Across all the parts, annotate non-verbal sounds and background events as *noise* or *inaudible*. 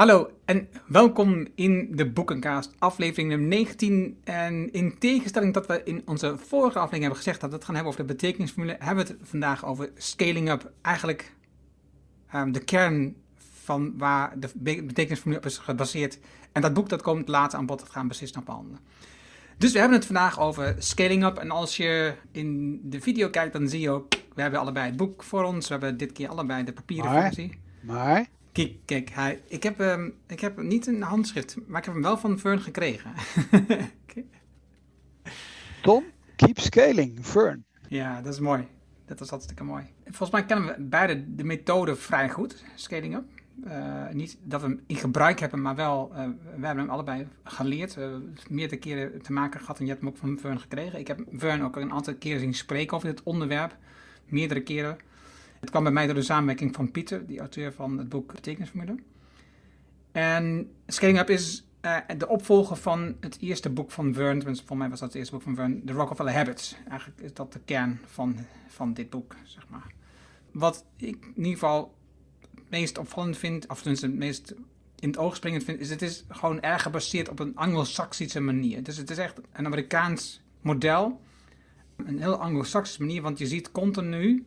Hallo en welkom in de Boekenkaast, aflevering nummer 19. En in tegenstelling dat we in onze vorige aflevering hebben gezegd dat we het gaan hebben over de betekenisformule, hebben we het vandaag over scaling up. Eigenlijk ehm, de kern van waar de be- betekenisformule op is gebaseerd. En dat boek dat komt later aan bod, dat gaan we precies naar behandelen. Dus we hebben het vandaag over scaling up. En als je in de video kijkt, dan zie je ook, we hebben allebei het boek voor ons. We hebben dit keer allebei de papieren Maar- versie. Maar, Kijk, kijk hij, ik, heb, hem, ik heb niet een handschrift, maar ik heb hem wel van Fern gekregen. *laughs* Tom, keep scaling. Fern. ja, dat is mooi. Dat is hartstikke mooi. Volgens mij kennen we beide de methode vrij goed, scaling up. Eh, niet dat we hem in gebruik hebben, maar wel, eh, we hebben hem allebei geleerd. eh, meerdere keren te maken gehad en je hebt hem ook van Fern gekregen. Ik heb Fern ook een aantal keren zien spreken over dit onderwerp. Meerdere keren. Het kwam bij mij door de samenwerking van Pieter, die auteur van het boek Betekenisformule. En Scaling Up is eh, de opvolger van het eerste boek van Vern. Voor mij was dat het eerste boek van Vern. The Rockefeller Habits. Eigenlijk is dat de kern van, van dit boek, zeg maar. Wat ik in ieder geval het meest opvallend vind, of tenminste het meest in het oog springend vind, is het gewoon erg gebaseerd op een anglo-saxische manier. Dus het is echt een Amerikaans model. Een heel anglo-saxische manier, want je ziet continu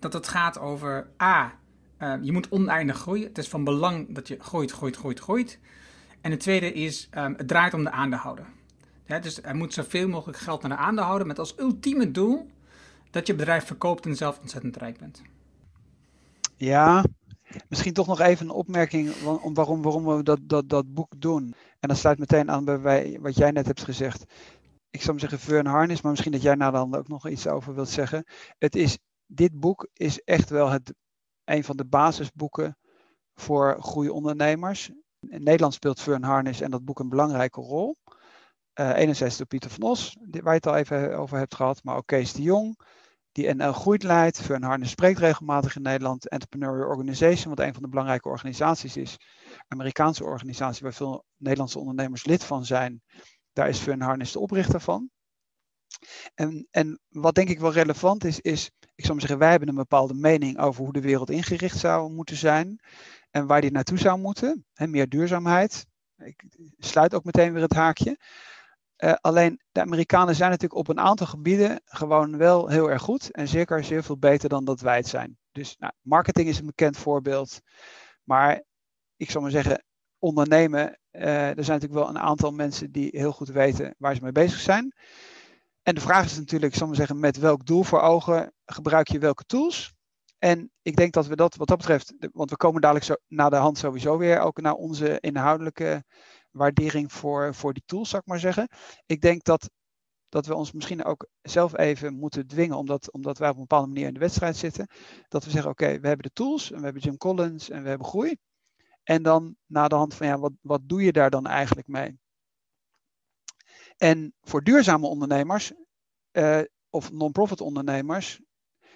dat het gaat over A, eh, je moet oneindig groeien. Het is van belang dat je groeit, groeit, groeit, groeit. En het tweede is, ehm, het draait om de aandeelhouder. Dus er moet zoveel mogelijk geld naar de aandeelhouder met als ultieme doel dat je bedrijf verkoopt en zelf ontzettend rijk bent. Ja, misschien toch nog even een opmerking om waarom, waarom we dat, dat, dat boek doen. En dat sluit meteen aan bij wat jij net hebt gezegd. Ik zou zeggen Fern Harnis, maar misschien dat jij daar dan ook nog iets over wilt zeggen. Het is, dit boek is echt wel het, een van de basisboeken voor goede ondernemers. In Nederland speelt Fern Harnis en dat boek een belangrijke rol. Eh enerzijds door Pieter van Os, waar je het al even over hebt gehad, maar ook Kees de Jong, die NL Groeit leidt. Fern Harnis spreekt regelmatig in Nederland. Entrepreneurial Organization, wat een van de belangrijke organisaties is. Amerikaanse organisatie waar veel Nederlandse ondernemers lid van zijn. Daar is Fern Harnis de oprichter van. En, en wat denk ik wel relevant is, is, ik zou maar zeggen, wij hebben een bepaalde mening over hoe de wereld ingericht zou moeten zijn. En waar die naartoe zou moeten. Hè, meer duurzaamheid. Ik sluit ook meteen weer het haakje. Eh, alleen de Amerikanen zijn natuurlijk op een aantal gebieden gewoon wel heel erg goed. En zeker zeer veel beter dan dat wij het zijn. Dus nou, marketing is een bekend voorbeeld. Maar ik zou maar zeggen, ondernemen. eh, er zijn natuurlijk wel een aantal mensen die heel goed weten waar ze mee bezig zijn. En de vraag is natuurlijk, ik maar zeggen, met welk doel voor ogen gebruik je welke tools? En ik denk dat we dat wat dat betreft, want we komen dadelijk zo, na de hand sowieso weer ook naar onze inhoudelijke waardering voor, voor die tools, zou ik maar zeggen. Ik denk dat, dat we ons misschien ook zelf even moeten dwingen, omdat, omdat wij op een bepaalde manier in de wedstrijd zitten. Dat we zeggen, oké, we hebben de tools en we hebben Jim Collins en we hebben groei. En dan na de hand van, ja, wat, wat doe je daar dan eigenlijk mee? En voor duurzame ondernemers eh, of non-profit ondernemers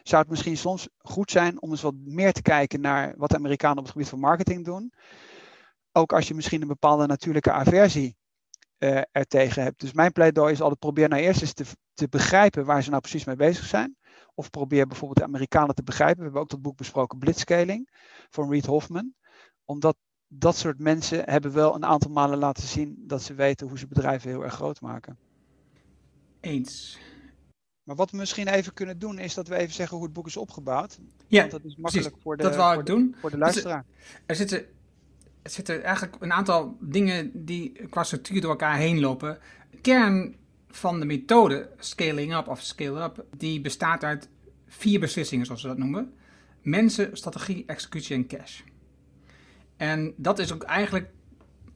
zou het misschien soms goed zijn om eens wat meer te kijken naar wat de Amerikanen op het gebied van marketing doen. Ook als je misschien een bepaalde natuurlijke aversie eh er tegen hebt. Dus mijn pleidooi is altijd probeer nou eerst eens te, te begrijpen waar ze nou precies mee bezig zijn. Of probeer bijvoorbeeld de Amerikanen te begrijpen. We hebben ook dat boek besproken, Blitzscaling, van Reed Hoffman. Omdat dat soort mensen hebben wel een aantal malen laten zien dat ze weten hoe ze bedrijven heel erg groot maken. Eens. Maar wat we misschien even kunnen doen, is dat we even zeggen hoe het boek is opgebouwd. Ja, Want dat is makkelijk voor de, dat voor de, doen. voor de Dus, luisteraar. Er zitten, er zitten eigenlijk een aantal dingen die qua structuur door elkaar heen lopen. Kern van de methode scaling up of scale up, die bestaat uit vier beslissingen, zoals we dat noemen. Mensen, strategie, executie en cash. En dat is ook eigenlijk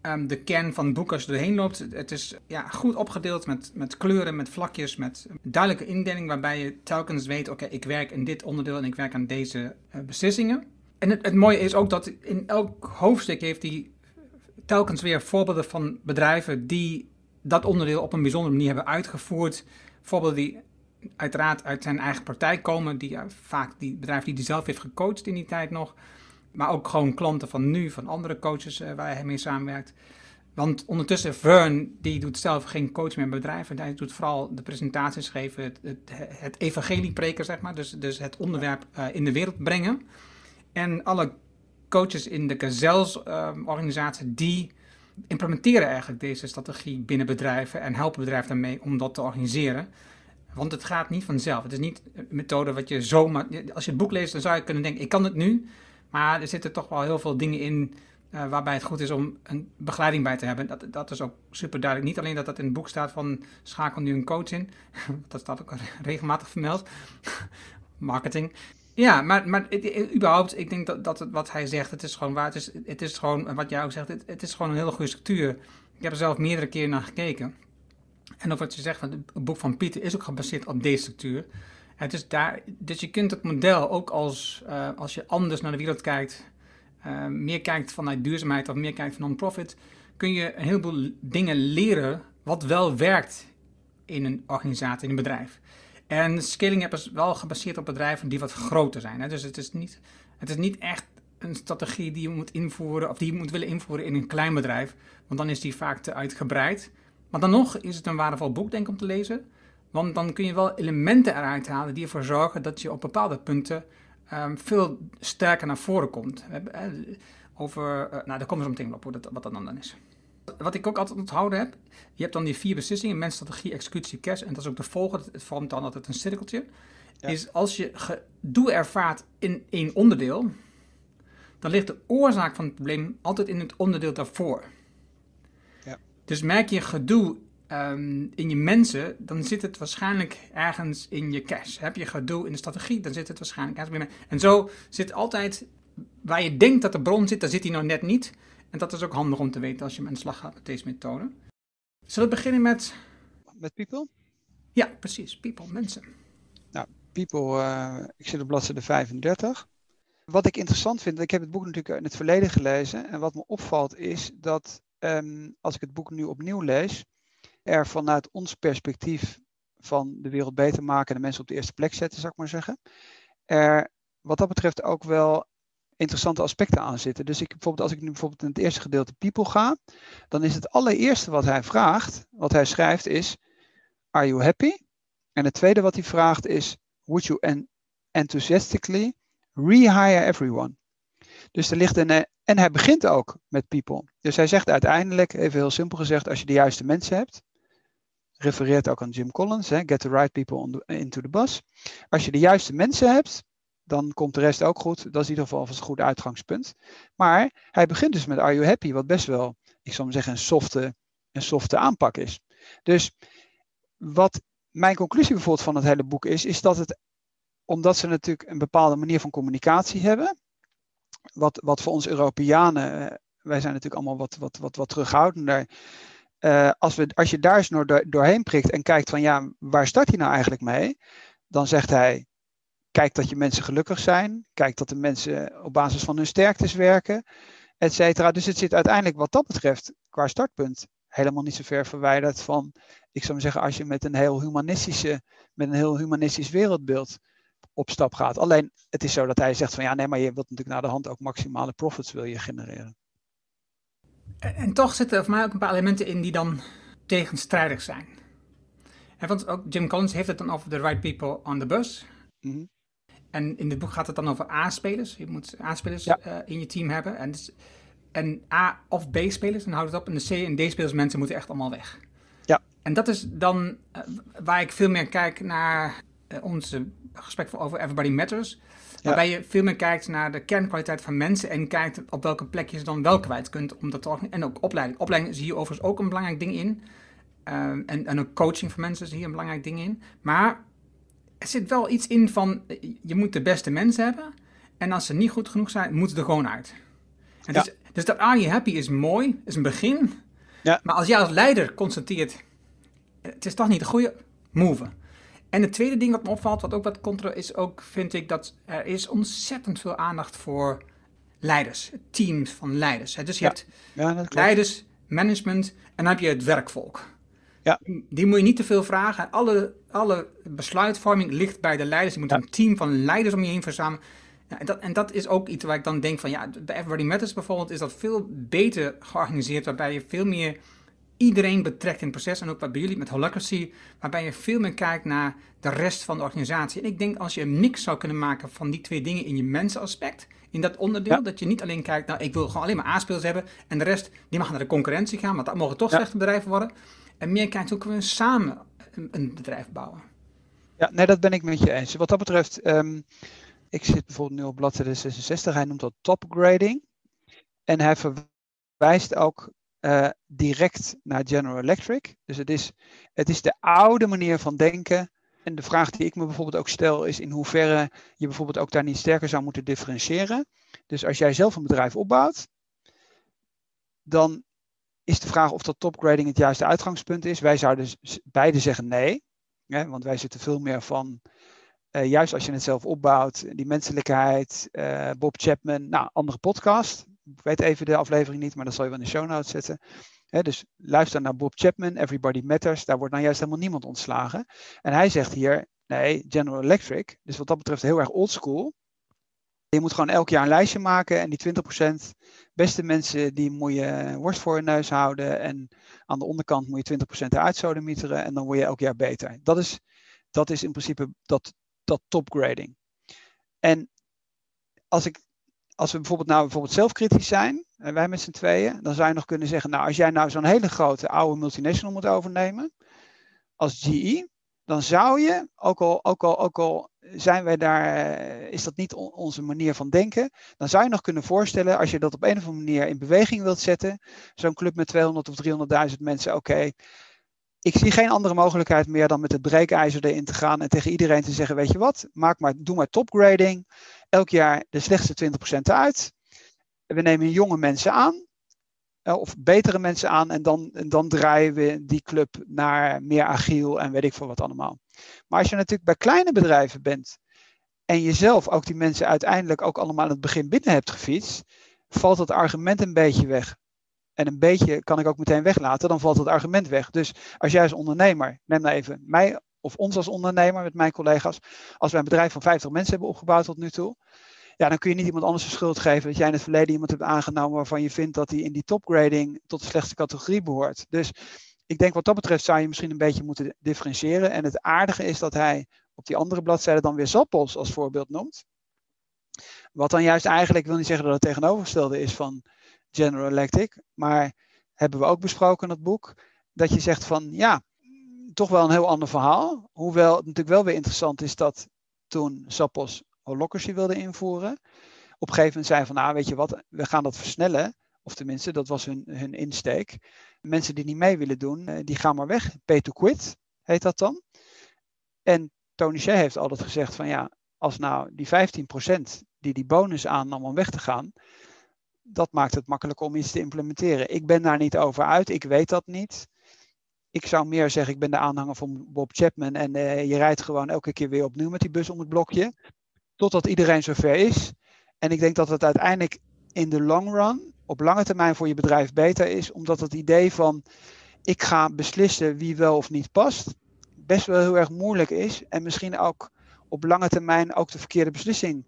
ehm, de kern van het boek als je erheen loopt. Het is ja, goed opgedeeld met, met kleuren, met vlakjes, met duidelijke indeling waarbij je telkens weet, oké, ik werk in dit onderdeel en ik werk aan deze eh, beslissingen. En het, het mooie is ook dat in elk hoofdstuk heeft hij telkens weer voorbeelden van bedrijven die dat onderdeel op een bijzondere manier hebben uitgevoerd. Voorbeelden die uiteraard uit zijn eigen praktijk komen, die vaak die bedrijven die hij zelf heeft gecoacht in die tijd nog. Maar ook gewoon klanten van nu, van andere coaches waar hij mee samenwerkt. Want ondertussen, Vern, die doet zelf geen coach meer in bedrijven. Hij doet vooral de presentaties geven, het, het, het evangelie preken, zeg maar. Dus, dus het onderwerp uh, in de wereld brengen. En alle coaches in de Gazelles-organisatie, uh, die implementeren eigenlijk deze strategie binnen bedrijven en helpen bedrijven daarmee om dat te organiseren. Want het gaat niet vanzelf. Het is niet een methode wat je zomaar... Als je het boek leest, dan zou je kunnen denken, ik kan het nu. Maar er zitten toch wel heel veel dingen in uh, waarbij het goed is om een begeleiding bij te hebben. Dat, dat is ook super duidelijk. Niet alleen dat dat in het boek staat van schakel nu een coach in. *laughs* dat staat ook *laughs* regelmatig vermeld. *laughs* Marketing. Ja, maar, maar überhaupt, ik denk dat, dat wat hij zegt, het is gewoon waar. Het is, het is gewoon, wat jij ook zegt, het, het is gewoon een hele goede structuur. Ik heb er zelf meerdere keren naar gekeken. En of wat je zegt, het boek van Pieter is ook gebaseerd op deze structuur. Dus je kunt het model ook als, uh, als je anders naar de wereld kijkt, uh, meer kijkt vanuit duurzaamheid of meer kijkt van non-profit, kun je een heleboel dingen leren wat wel werkt in een organisatie, in een bedrijf. En Scaling App is wel gebaseerd op bedrijven die wat groter zijn. Hè? Dus het is, niet, het is niet echt een strategie die je moet invoeren of die je moet willen invoeren in een klein bedrijf, want dan is die vaak te uitgebreid. Maar dan nog is het een waardevol boek, denk ik, om te lezen. Want dan kun je wel elementen eruit halen die ervoor zorgen dat je op bepaalde punten um, veel sterker naar voren komt. Over, uh, nou, daar komen we zo meteen op hoe dat, wat dat dan is. Wat ik ook altijd onthouden heb, je hebt dan die vier beslissingen, mens, strategie, executie, cash. En dat is ook de volgende, het vormt dan altijd een cirkeltje. Ja. Is als je gedoe ervaart in één onderdeel, dan ligt de oorzaak van het probleem altijd in het onderdeel daarvoor. Ja. Dus merk je gedoe um, in je mensen, dan zit het waarschijnlijk ergens in je cash. Heb je gedoe in de strategie, dan zit het waarschijnlijk ergens binnen. En zo zit altijd, waar je denkt dat de bron zit, daar zit hij nou net niet. En dat is ook handig om te weten als je aan de slag gaat met deze methode. Zullen we beginnen met... Met people? Ja, precies. People, mensen. Nou, people, uh, ik zit op bladzijde 35. Wat ik interessant vind, ik heb het boek natuurlijk in het verleden gelezen. En wat me opvalt is dat um, als ik het boek nu opnieuw lees, er vanuit ons perspectief van de wereld beter maken en de mensen op de eerste plek zetten, zou ik maar zeggen, er wat dat betreft ook wel interessante aspecten aan zitten. Dus ik, bijvoorbeeld, als ik nu bijvoorbeeld in het eerste gedeelte people ga, dan is het allereerste wat hij vraagt, wat hij schrijft, is: Are you happy? En het tweede wat hij vraagt is: Would you enthusiastically rehire everyone? Dus er ligt een. Eh, en hij begint ook met people. Dus hij zegt uiteindelijk, even heel simpel gezegd, als je de juiste mensen hebt, refereert ook aan Jim Collins, hè, get the right people into the bus. Als je de juiste mensen hebt, dan komt de rest ook goed. Dat is in ieder geval een goed uitgangspunt. Maar hij begint dus met Are You Happy, wat best wel, ik zou maar zeggen, een softe, een softe aanpak is. Dus wat mijn conclusie bijvoorbeeld van het hele boek is, is dat het, omdat ze natuurlijk een bepaalde manier van communicatie hebben, wat, wat voor ons Europeanen, eh, wij zijn natuurlijk allemaal wat, wat, wat, wat terughoudender. Uh, als, we, als je daar eens door, doorheen prikt en kijkt van ja, waar start hij nou eigenlijk mee? Dan zegt hij, kijk dat je mensen gelukkig zijn. Kijk dat de mensen op basis van hun sterktes werken, et cetera. Dus het zit uiteindelijk wat dat betreft qua startpunt helemaal niet zo ver verwijderd van, ik zou maar zeggen, als je met een heel humanistische, met een heel humanistisch wereldbeeld op stap gaat. Alleen het is zo dat hij zegt van ja, nee, maar je wilt natuurlijk naar de hand ook maximale profits wil je genereren. En, toch zitten er voor mij ook een paar elementen in die dan tegenstrijdig zijn. En want ook Jim Collins heeft het dan over the right people on the bus. Mm -hmm. En in dit boek gaat het dan over A-spelers. Je moet A-spelers ja. uh, in je team hebben. En, dus, en A- of B-spelers, dan houdt het op. En de C- en D-spelers mensen moeten echt allemaal weg. Ja. En dat is dan uh, waar ik veel meer kijk naar uh, onze gesprek over Everybody Matters. Waarbij je veel meer kijkt naar de kernkwaliteit van mensen en kijkt op welke plek je ze dan wel kwijt kunt. Om dat te, en ook opleiding. Opleiding zie je overigens ook een belangrijk ding in. Um, en, en ook coaching van mensen is hier een belangrijk ding in. Maar er zit wel iets in van, je moet de beste mensen hebben. En als ze niet goed genoeg zijn, moeten ze er gewoon uit. En ja. dus, dus dat Are You Happy is mooi, is een begin. Ja. Maar als jij als leider constateert, het is toch niet de goede, move. En het tweede ding wat me opvalt, wat ook wat contra is, ook vind ik dat er is ontzettend veel aandacht voor leiders, teams van leiders. Dus je ja. hebt ja, leiders, management en dan heb je het werkvolk. Ja. Die moet je niet te veel vragen. Alle, alle besluitvorming ligt bij de leiders. Je moet Ja. een team van leiders om je heen verzamelen. Ja, en, dat, en dat is ook iets waar ik dan denk van, ja, bij Everybody Matters bijvoorbeeld is dat veel beter georganiseerd, waarbij je veel meer iedereen betrekt in het proces. En ook wat bij jullie met Holacracy, waarbij je veel meer kijkt naar de rest van de organisatie. En ik denk als je een mix zou kunnen maken van die twee dingen in je mensenaspect, in dat onderdeel, Ja. dat je niet alleen kijkt, nou ik wil gewoon alleen maar aanspeels hebben en de rest, die mag naar de concurrentie gaan, want dat mogen toch Ja. slechte bedrijven worden. En meer kijkt hoe kunnen we samen een, een bedrijf bouwen. Ja, nee, dat ben ik met je eens. Wat dat betreft, ehm, ik zit bijvoorbeeld nu op bladzijde 66, hij noemt dat topgrading. En hij verwijst ook eh, direct naar General Electric. Dus het is, het is de oude manier van denken. En de vraag die ik me bijvoorbeeld ook stel is in hoeverre je bijvoorbeeld ook daar niet sterker zou moeten differentiëren. Dus als jij zelf een bedrijf opbouwt, dan is de vraag of dat topgrading het juiste uitgangspunt is. Wij zouden beide zeggen nee. Hè, want wij zitten veel meer van, eh, juist als je het zelf opbouwt, die menselijkheid, eh, Bob Chapman, nou, andere podcast. Ik weet even de aflevering niet, maar dat zal je wel in de show notes zetten. Dus luister naar Bob Chapman, Everybody Matters, daar wordt nou juist helemaal niemand ontslagen. En hij zegt hier, nee, General Electric, dus wat dat betreft heel erg oldschool. Je moet gewoon elk jaar een lijstje maken en die 20% beste mensen, die moet je worst voor je neus houden. En aan de onderkant moet je 20% eruit en dan word je elk jaar beter. Dat is, dat is in principe dat, dat topgrading. En als, ik, als we bijvoorbeeld nou bijvoorbeeld zelfkritisch zijn, en wij met z'n tweeën, dan zou je nog kunnen zeggen, nou als jij nou zo'n hele grote oude multinational moet overnemen, als GE, dan zou je, ook al, ook al, ook al zijn wij daar, eh, is dat niet on- onze manier van denken, dan zou je nog kunnen voorstellen, als je dat op een of andere manier in beweging wilt zetten, zo'n club met 200 of 300.000 mensen, oké, ik zie geen andere mogelijkheid meer dan met het breekijzer erin te gaan en tegen iedereen te zeggen, weet je wat, maak maar, doe maar topgrading, elk jaar de slechtste 20% uit, we nemen jonge mensen aan, eh, of betere mensen aan en dan, en dan draaien we die club naar meer agiel en weet ik veel wat allemaal. Maar als je natuurlijk bij kleine bedrijven bent en jezelf ook die mensen uiteindelijk ook allemaal aan het begin binnen hebt gefietst, valt dat argument een beetje weg. En een beetje kan ik ook meteen weglaten, dan valt het argument weg. Dus als jij als ondernemer, neem nou even mij of ons als ondernemer met mijn collega's, als wij een bedrijf van 50 mensen hebben opgebouwd tot nu toe, ja, dan kun je niet iemand anders de schuld geven dat jij in het verleden iemand hebt aangenomen waarvan je vindt dat hij in die topgrading tot de slechtste categorie behoort. Dus ik denk wat dat betreft zou je misschien een beetje moeten differentiëren. En het aardige is dat hij op die andere bladzijde dan weer Zappos als voorbeeld noemt. Wat dan juist eigenlijk, wil niet zeggen dat het tegenovergestelde is van General Electric, maar hebben we ook besproken in het boek, dat je zegt van ja, toch wel een heel ander verhaal. Hoewel het natuurlijk wel weer interessant is dat toen Zappos Holocracy wilde invoeren, op een gegeven moment zei van nou weet je wat, we gaan dat versnellen. Of tenminste, dat was hun, hun insteek. Mensen die niet mee willen doen, eh, die gaan maar weg. Pay to quit heet dat dan. En Tony Shea heeft altijd gezegd van ja, als nou die 15% die die bonus aannam om weg te gaan, dat maakt het makkelijk om iets te implementeren. Ik ben daar niet over uit, ik weet dat niet. Ik zou meer zeggen, ik ben de aanhanger van Bob Chapman en uh, je rijdt gewoon elke keer weer opnieuw met die bus om het blokje, totdat iedereen zover is. En ik denk dat het uiteindelijk in de long run, op lange termijn voor je bedrijf beter is, omdat het idee van ik ga beslissen wie wel of niet past, best wel heel erg moeilijk is en misschien ook op lange termijn ook de verkeerde beslissing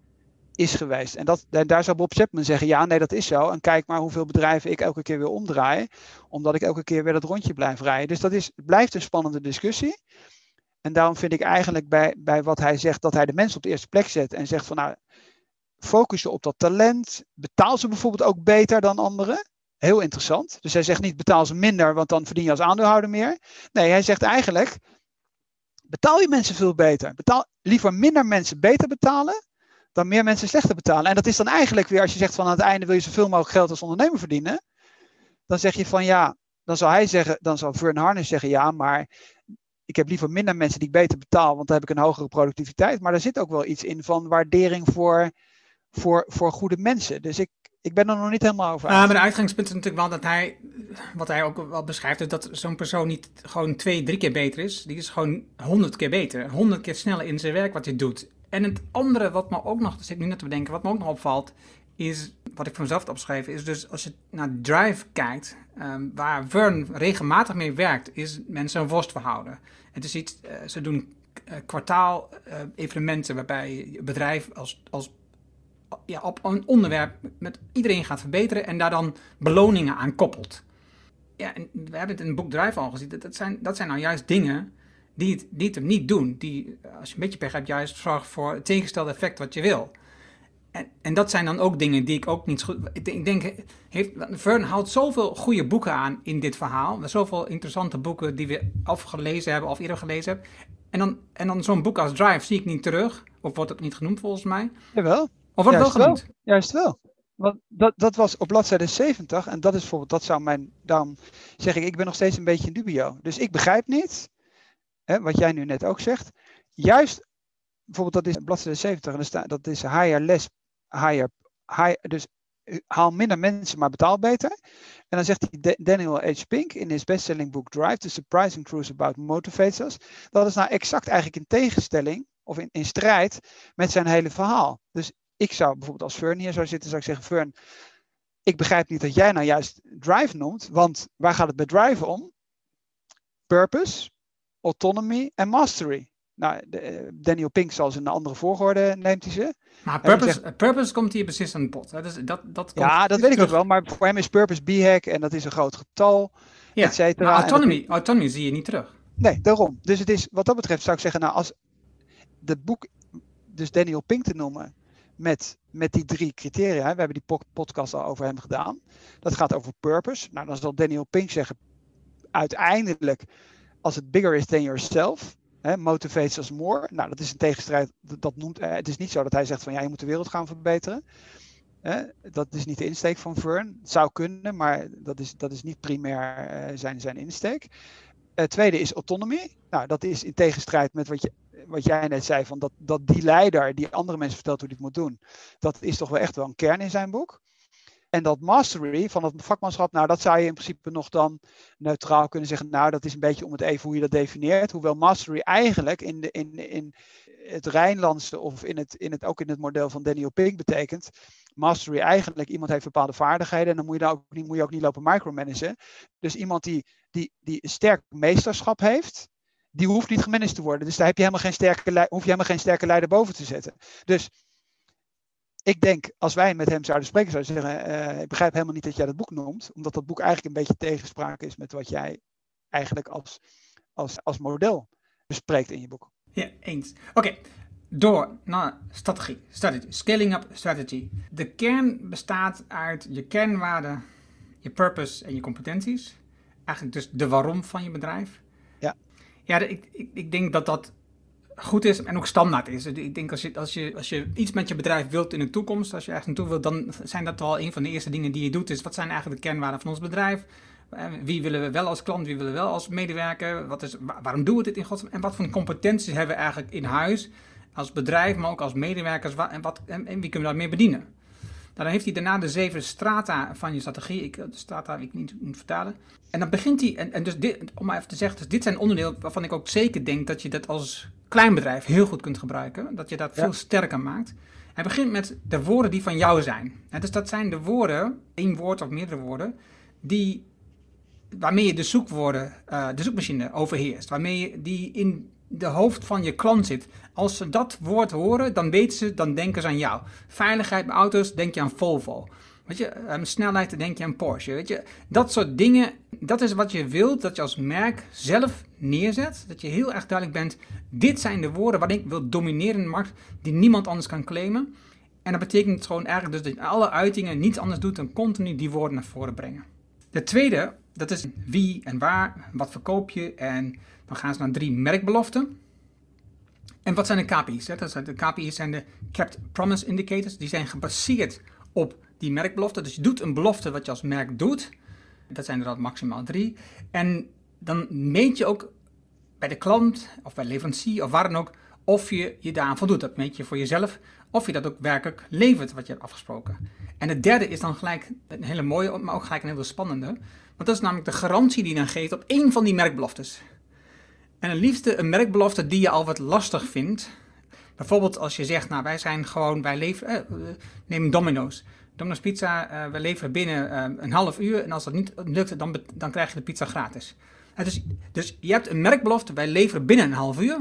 is geweest. En dat, daar zou Bob Chapman zeggen, ja nee dat is zo. En kijk maar hoeveel bedrijven ik elke keer weer omdraai, omdat ik elke keer weer dat rondje blijf rijden. Dus dat is, blijft een spannende discussie. En daarom vind ik eigenlijk bij, bij wat hij zegt, dat hij de mensen op de eerste plek zet en zegt van nou, focus je op dat talent. Betaal ze bijvoorbeeld ook beter dan anderen. Heel interessant. Dus hij zegt niet betaal ze minder, want dan verdien je als aandeelhouder meer. Nee, hij zegt eigenlijk betaal je mensen veel beter. Betaal liever minder mensen beter betalen dan meer mensen slechter betalen. En dat is dan eigenlijk weer als je zegt van aan het einde wil je zoveel mogelijk geld als ondernemer verdienen. Dan zeg je van ja, dan zal hij zeggen, dan zal Vern Harnis zeggen ja, maar ik heb liever minder mensen die ik beter betaal, want dan heb ik een hogere productiviteit. Maar er zit ook wel iets in van waardering voor, voor, voor goede mensen. Dus ik, ik ben er nog niet helemaal over uit. Uh, maar de uitgangspunt is natuurlijk wel dat hij, wat hij ook wel beschrijft, is dat zo'n persoon niet gewoon twee, drie keer beter is. Die is gewoon honderd keer beter. Honderd keer sneller in zijn werk wat hij doet. En het andere wat me ook nog, zit ik nu net te bedenken, wat me ook nog opvalt, is wat ik voor mezelf heb is dus als je naar Drive kijkt, ehm, waar Vern regelmatig mee werkt, is mensen een worst verhouden. Het is iets, eh, ze doen uh, kwartaal uh, evenementen waarbij je bedrijf als, als ja, op een onderwerp met iedereen gaat verbeteren en daar dan beloningen aan koppelt. Ja, en we hebben het in het boek Drive al gezien. Dat, dat, zijn, dat zijn nou juist dingen die het, die het niet doen. Die, als je een beetje pech hebt, juist zorgen voor het tegengestelde effect wat je wil. En, en dat zijn dan ook dingen die ik ook niet goed. Ik denk, heeft, Vern haalt zoveel goede boeken aan in dit verhaal. Zoveel interessante boeken die we of gelezen hebben of eerder gelezen hebben. En dan, en dan zo'n boek als Drive zie ik niet terug. Of wordt het niet genoemd volgens mij? Jawel. Of wordt het wel genoemd? Wel. Juist wel. Want dat, dat was op bladzijde 70. En dat is bijvoorbeeld, dat zou mijn. Daarom zeg ik, ik ben nog steeds een beetje in dubio. Dus ik begrijp niet. Hè, wat jij nu net ook zegt. Juist, bijvoorbeeld, dat is bladzijde 70. En dat is higher, less, higher. dus haal minder mensen, maar betaal beter. En dan zegt hij Daniel H. Pink in his bestselling book Drive, The Surprising Truth About Motivators. Dat is nou exact eigenlijk in tegenstelling of in, in strijd met zijn hele verhaal. Dus ik zou bijvoorbeeld als Fern hier zou zitten, zou ik zeggen, Fern, ik begrijp niet dat jij nou juist Drive noemt, want waar gaat het bij Drive om? Purpose, autonomy en mastery. Nou, de, Daniel Pink zal ze in een andere volgorde neemt hij ze. Maar purpose, zegt, purpose komt hier precies aan het bod. Dus dat, dat ja, dat weet ik ook wel. Maar voor hem is purpose B-hack en dat is een groot getal, ja, et cetera. Maar autonomy, dat... autonomy zie je niet terug. Nee, daarom. Dus het is, wat dat betreft zou ik zeggen, nou, als het boek, dus Daniel Pink te noemen, met, met die drie criteria, we hebben die podcast al over hem gedaan. Dat gaat over purpose. Nou, dan zal Daniel Pink zeggen, uiteindelijk, als het bigger is than yourself, He, motivates us more. Nou, dat is een tegenstrijd. Dat, noemt, eh, het is niet zo dat hij zegt van ja, je moet de wereld gaan verbeteren. Dat is niet de insteek van Vern. Het zou kunnen, maar dat is, dat is niet primair uh, zijn, zijn insteek. Het tweede is autonomie. Nou, dat is in tegenstrijd met wat, je, wat jij net zei, van dat, dat die leider die andere mensen vertelt hoe die het moet doen. Dat is toch wel echt wel een kern in zijn boek. En dat mastery van het vakmanschap, nou dat zou je in principe nog dan neutraal kunnen zeggen. Nou, dat is een beetje om het even hoe je dat definieert. Hoewel mastery eigenlijk in, de, in, in het Rijnlandse of in het, in het, ook in het model van Daniel Pink betekent. Mastery eigenlijk iemand heeft bepaalde vaardigheden en dan moet je, daar ook niet, moet je ook niet lopen micromanagen. Dus iemand die, die, die sterk meesterschap heeft, die hoeft niet gemanaged te worden. Dus daar heb je helemaal geen sterke, hoef je helemaal geen sterke leider boven te zetten. Dus ik denk, als wij met hem zouden spreken, zouden zeggen: uh, Ik begrijp helemaal niet dat jij dat boek noemt, omdat dat boek eigenlijk een beetje tegenspraak is met wat jij eigenlijk als, als, als model bespreekt in je boek. Ja, eens. Oké, okay. door naar strategie. Strategy. Scaling up strategy. De kern bestaat uit je kernwaarden, je purpose en je competenties. Eigenlijk dus de waarom van je bedrijf. Ja. Ja, ik, ik, ik denk dat dat goed is en ook standaard is. Ik denk als je, als, je, als je iets met je bedrijf wilt in de toekomst, als je ergens naartoe wilt, dan zijn dat wel een van de eerste dingen die je doet. Is wat zijn eigenlijk de kernwaarden van ons bedrijf? Wie willen we wel als klant, wie willen we wel als medewerker? Wat is, waarom doen we dit in godsnaam? En wat voor competenties hebben we eigenlijk in huis als bedrijf, maar ook als medewerkers? En, wat, en, en wie kunnen we daarmee bedienen? Dan heeft hij daarna de zeven strata van je strategie. Ik, de strata ik niet, niet vertalen. En dan begint hij, en, en dus dit, om maar even te zeggen, dus dit zijn onderdelen waarvan ik ook zeker denk dat je dat als klein bedrijf heel goed kunt gebruiken. Dat je dat ja. veel sterker maakt. Hij begint met de woorden die van jou zijn. En dus dat zijn de woorden, één woord of meerdere woorden, die, waarmee je de zoekwoorden, uh, de zoekmachine overheerst. Waarmee je die in de hoofd van je klant zit. Als ze dat woord horen, dan weten ze, dan denken ze aan jou. Veiligheid bij auto's, denk je aan Volvo. Weet je, snelheid, denk je aan Porsche. Weet je, dat soort dingen, dat is wat je wilt dat je als merk zelf neerzet. Dat je heel erg duidelijk bent, dit zijn de woorden waar ik wil domineren in de markt, die niemand anders kan claimen. En dat betekent gewoon eigenlijk dus dat je alle uitingen niets anders doet dan continu die woorden naar voren brengen. De tweede, dat is wie en waar, wat verkoop je en dan gaan ze naar drie merkbeloften. En wat zijn de KPI's? Hè? Dat zijn de KPI's zijn de Kept Promise Indicators. Die zijn gebaseerd op die merkbelofte. Dus je doet een belofte wat je als merk doet. Dat zijn er al maximaal drie. En dan meet je ook bij de klant of bij leverancier of waar dan ook of je je daaraan voldoet. Dat meet je voor jezelf of je dat ook werkelijk levert wat je hebt afgesproken. En het derde is dan gelijk een hele mooie, maar ook gelijk een hele spannende. Want dat is namelijk de garantie die je dan geeft op één van die merkbeloftes. En het liefste een merkbelofte die je al wat lastig vindt. Bijvoorbeeld als je zegt, nou wij zijn gewoon, wij leven, eh, neem Domino's. Domino's Pizza, uh, we leveren binnen uh, een half uur. En als dat niet lukt, dan, dan krijg je de pizza gratis. dus, dus je hebt een merkbelofte, wij leveren binnen een half uur.